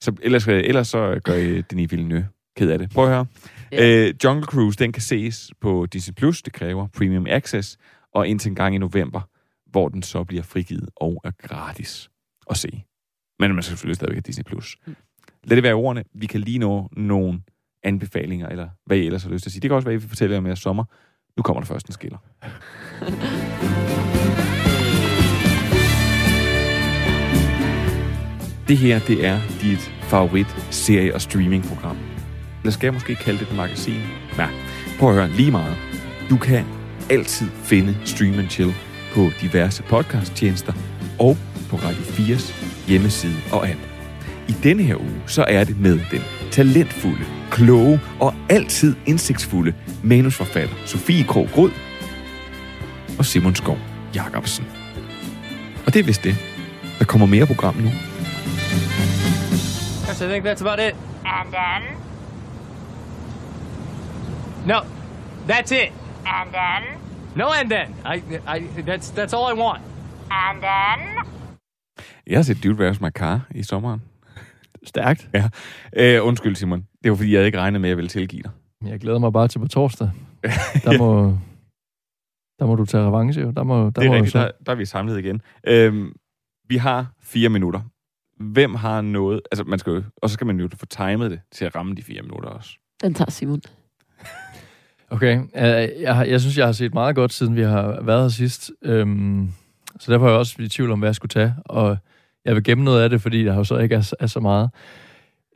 [SPEAKER 1] Så ellers, ellers så gør I Denis Villeneuve ked af det. Prøv at høre. Yeah. Øh, Jungle Cruise, den kan ses på Disney+. Plus. Det kræver Premium Access. Og indtil en gang i november, hvor den så bliver frigivet og er gratis at se. Men man skal selvfølgelig stadigvæk have Disney+. Plus. Mm. Lad det være ordene. Vi kan lige nå nogle anbefalinger, eller hvad I ellers har lyst til at sige. Det kan også være, at I vil fortælle jer mere sommer. Nu kommer der først en skiller. det her, det er dit favorit serie- og streamingprogram. Eller skal jeg måske kalde det et magasin? Nej, prøv at høre lige meget. Du kan altid finde Stream and Chill på diverse podcasttjenester og på Radio 4's hjemmeside og app. I denne her uge, så er det med den talentfulde, kloge og altid indsigtsfulde manusforfatter Sofie Krog Grod og Simon Skov Jacobsen. Og det er vist det. Der kommer mere program nu.
[SPEAKER 6] I think that's about it.
[SPEAKER 16] And then?
[SPEAKER 6] No, that's it.
[SPEAKER 16] And then?
[SPEAKER 6] No and then. I, I, that's, that's all I want.
[SPEAKER 16] And then?
[SPEAKER 1] Jeg har set Dude Where's My Car i sommeren.
[SPEAKER 9] Stærkt.
[SPEAKER 1] Ja. Øh, undskyld, Simon. Det var, fordi jeg ikke regnet med, at jeg ville tilgive dig.
[SPEAKER 9] Jeg glæder mig bare til på torsdag. Der må, der må du tage revanche, jo. Der må, der
[SPEAKER 1] det er
[SPEAKER 9] må
[SPEAKER 1] rigtigt,
[SPEAKER 9] så-
[SPEAKER 1] der, der er vi samlet igen. Øhm, vi har fire minutter. Hvem har noget... Altså, man skal jo, og så skal man jo få timet det til at ramme de fire minutter også.
[SPEAKER 5] Den tager Simon.
[SPEAKER 9] Okay, uh, jeg, jeg synes, jeg har set meget godt, siden vi har været her sidst. Um, så derfor er jeg også i tvivl om, hvad jeg skulle tage. Og jeg vil gemme noget af det, fordi der jo så ikke er, er så meget.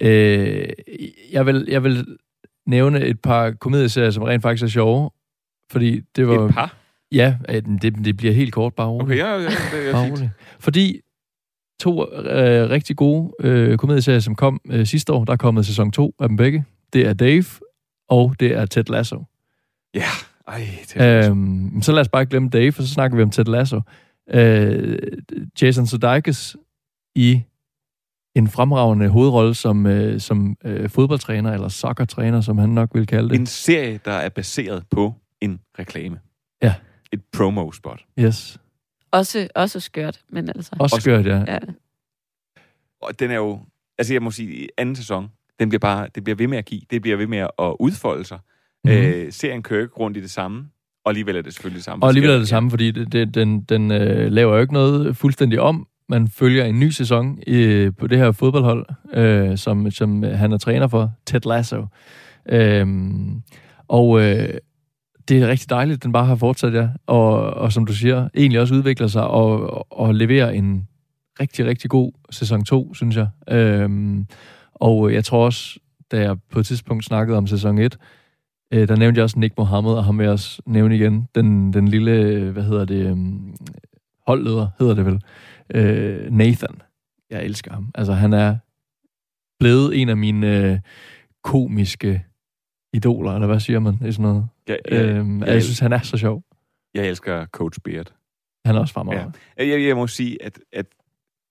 [SPEAKER 9] Uh, jeg, vil, jeg vil nævne et par komedieserier, som rent faktisk er sjove. Fordi det var...
[SPEAKER 1] Et par?
[SPEAKER 9] Ja, øh, det, det bliver helt kort, bare roligt.
[SPEAKER 1] Okay, ja, ja, det er
[SPEAKER 9] Bare roligt. Fordi to øh, rigtig gode øh, komedieserier, som kom øh, sidste år, der er kommet sæson 2 af dem begge. Det er Dave, og det er Ted Lasso.
[SPEAKER 1] Ja, ej, Ted Lasso.
[SPEAKER 9] Øhm, så lad os bare glemme Dave, og så snakker vi om Ted Lasso. Øh, Jason Sudeikis i en fremragende hovedrolle som, øh, som øh, fodboldtræner, eller soccertræner, som han nok vil kalde det.
[SPEAKER 1] En serie, der er baseret på en reklame.
[SPEAKER 9] Ja.
[SPEAKER 1] Et promo-spot.
[SPEAKER 9] Yes.
[SPEAKER 5] Også, også skørt, men altså...
[SPEAKER 9] Også skørt, ja.
[SPEAKER 5] ja.
[SPEAKER 1] Og den er jo... Altså, jeg må sige, anden sæson, den bliver bare, det bliver ved med at give. Det bliver ved med at udfolde sig.
[SPEAKER 9] Mhm.
[SPEAKER 1] Mm-hmm. Øh, serien kører ikke rundt i det samme. Og alligevel er det selvfølgelig det samme.
[SPEAKER 9] Og alligevel er det samme, fordi det, det, den, den øh, laver jo ikke noget fuldstændig om. Man følger en ny sæson i, på det her fodboldhold, øh, som, som han er træner for, Ted Lasso. Øhm, og øh, det er rigtig dejligt, at den bare har fortsat, ja. Og, og som du siger, egentlig også udvikler sig og, og, og leverer en rigtig, rigtig god sæson 2, synes jeg. Øhm, og jeg tror også, da jeg på et tidspunkt snakkede om sæson 1, Øh, der nævnte jeg også Nick Mohammed, og ham vil jeg også nævne igen. Den, den lille, hvad hedder det, um, holdleder, hedder det vel, øh, Nathan. Jeg elsker ham. Altså, han er blevet en af mine øh, komiske idoler, eller hvad siger man? Er sådan noget.
[SPEAKER 1] Ja, ja,
[SPEAKER 9] øhm,
[SPEAKER 1] ja,
[SPEAKER 9] jeg synes, han er så sjov.
[SPEAKER 1] Jeg elsker Coach Beard.
[SPEAKER 9] Han er også fremragende.
[SPEAKER 1] Ja. Jeg, jeg må sige, at, at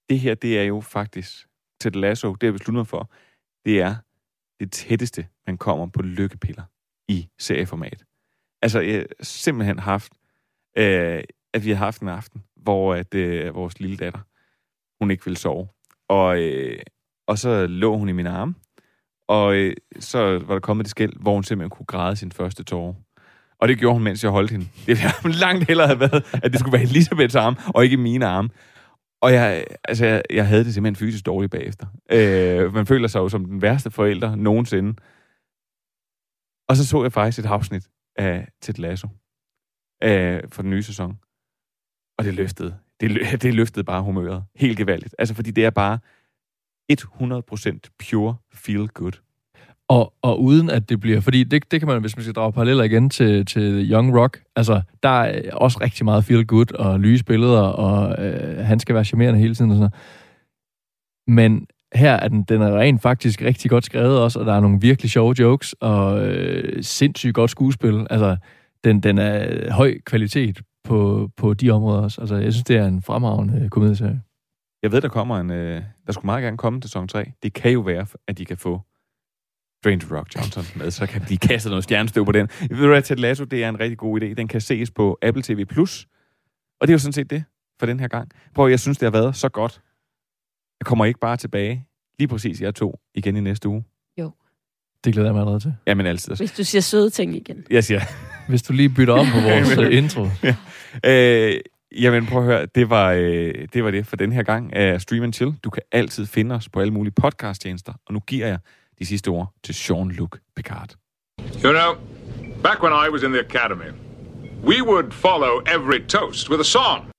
[SPEAKER 1] det her, det er jo faktisk Ted Lasso, det jeg besluttet mig for, det er det tætteste, man kommer på lykkepiller i serieformat. Altså, jeg simpelthen haft, øh, at vi har haft en aften, hvor at, øh, vores lille datter, hun ikke ville sove. Og, øh, og så lå hun i mine arme, og øh, så var der kommet det skæld, hvor hun simpelthen kunne græde sin første tårer. Og det gjorde hun, mens jeg holdt hende. Det ville langt hellere have været, at det skulle være Elisabeths arm, og ikke mine arme. Og jeg, altså, jeg, jeg havde det simpelthen fysisk dårligt bagefter. Øh, man føler sig jo som den værste forælder nogensinde. Og så så jeg faktisk et afsnit af Ted Lasso øh, for den nye sæson. Og det løftede. Det, lø- det løftede bare humøret. Helt gevaldigt. Altså, fordi det er bare 100% pure feel good.
[SPEAKER 9] Og, og uden at det bliver... Fordi det, det kan man, hvis man skal drage paralleller igen til, til Young Rock, altså, der er også rigtig meget feel good og lyse billeder, og øh, han skal være charmerende hele tiden og sådan noget. Men her er den, den er rent faktisk rigtig godt skrevet også, og der er nogle virkelig sjove jokes, og øh, sindssygt godt skuespil. Altså, den, den er høj kvalitet på, på de områder også. Altså, jeg synes, det er en fremragende øh, komedieserie.
[SPEAKER 1] Jeg ved, der kommer en... Øh, der skulle meget gerne komme til sæson 3. Det kan jo være, at de kan få Dwayne Rock Johnson med, så kan de kaste noget stjernestøv på den. Jeg ved du hvad, Ted Lasso, det er en rigtig god idé. Den kan ses på Apple TV+. Og det er jo sådan set det for den her gang. Prøv, jeg synes, det har været så godt. Jeg kommer ikke bare tilbage, lige præcis jeg to, igen i næste uge.
[SPEAKER 5] Jo.
[SPEAKER 9] Det glæder jeg mig allerede til.
[SPEAKER 1] Jamen altid.
[SPEAKER 5] Hvis du siger søde ting igen.
[SPEAKER 1] Jeg siger...
[SPEAKER 9] Hvis du lige bytter om på vores øh, intro.
[SPEAKER 1] ja. øh, jamen prøv at høre, det var, øh, det var det for den her gang af Stream and Chill. Du kan altid finde os på alle mulige podcasttjenester, og nu giver jeg de sidste ord til Jean-Luc Picard.
[SPEAKER 17] You know, back when I was in the academy, we would follow every toast with a song.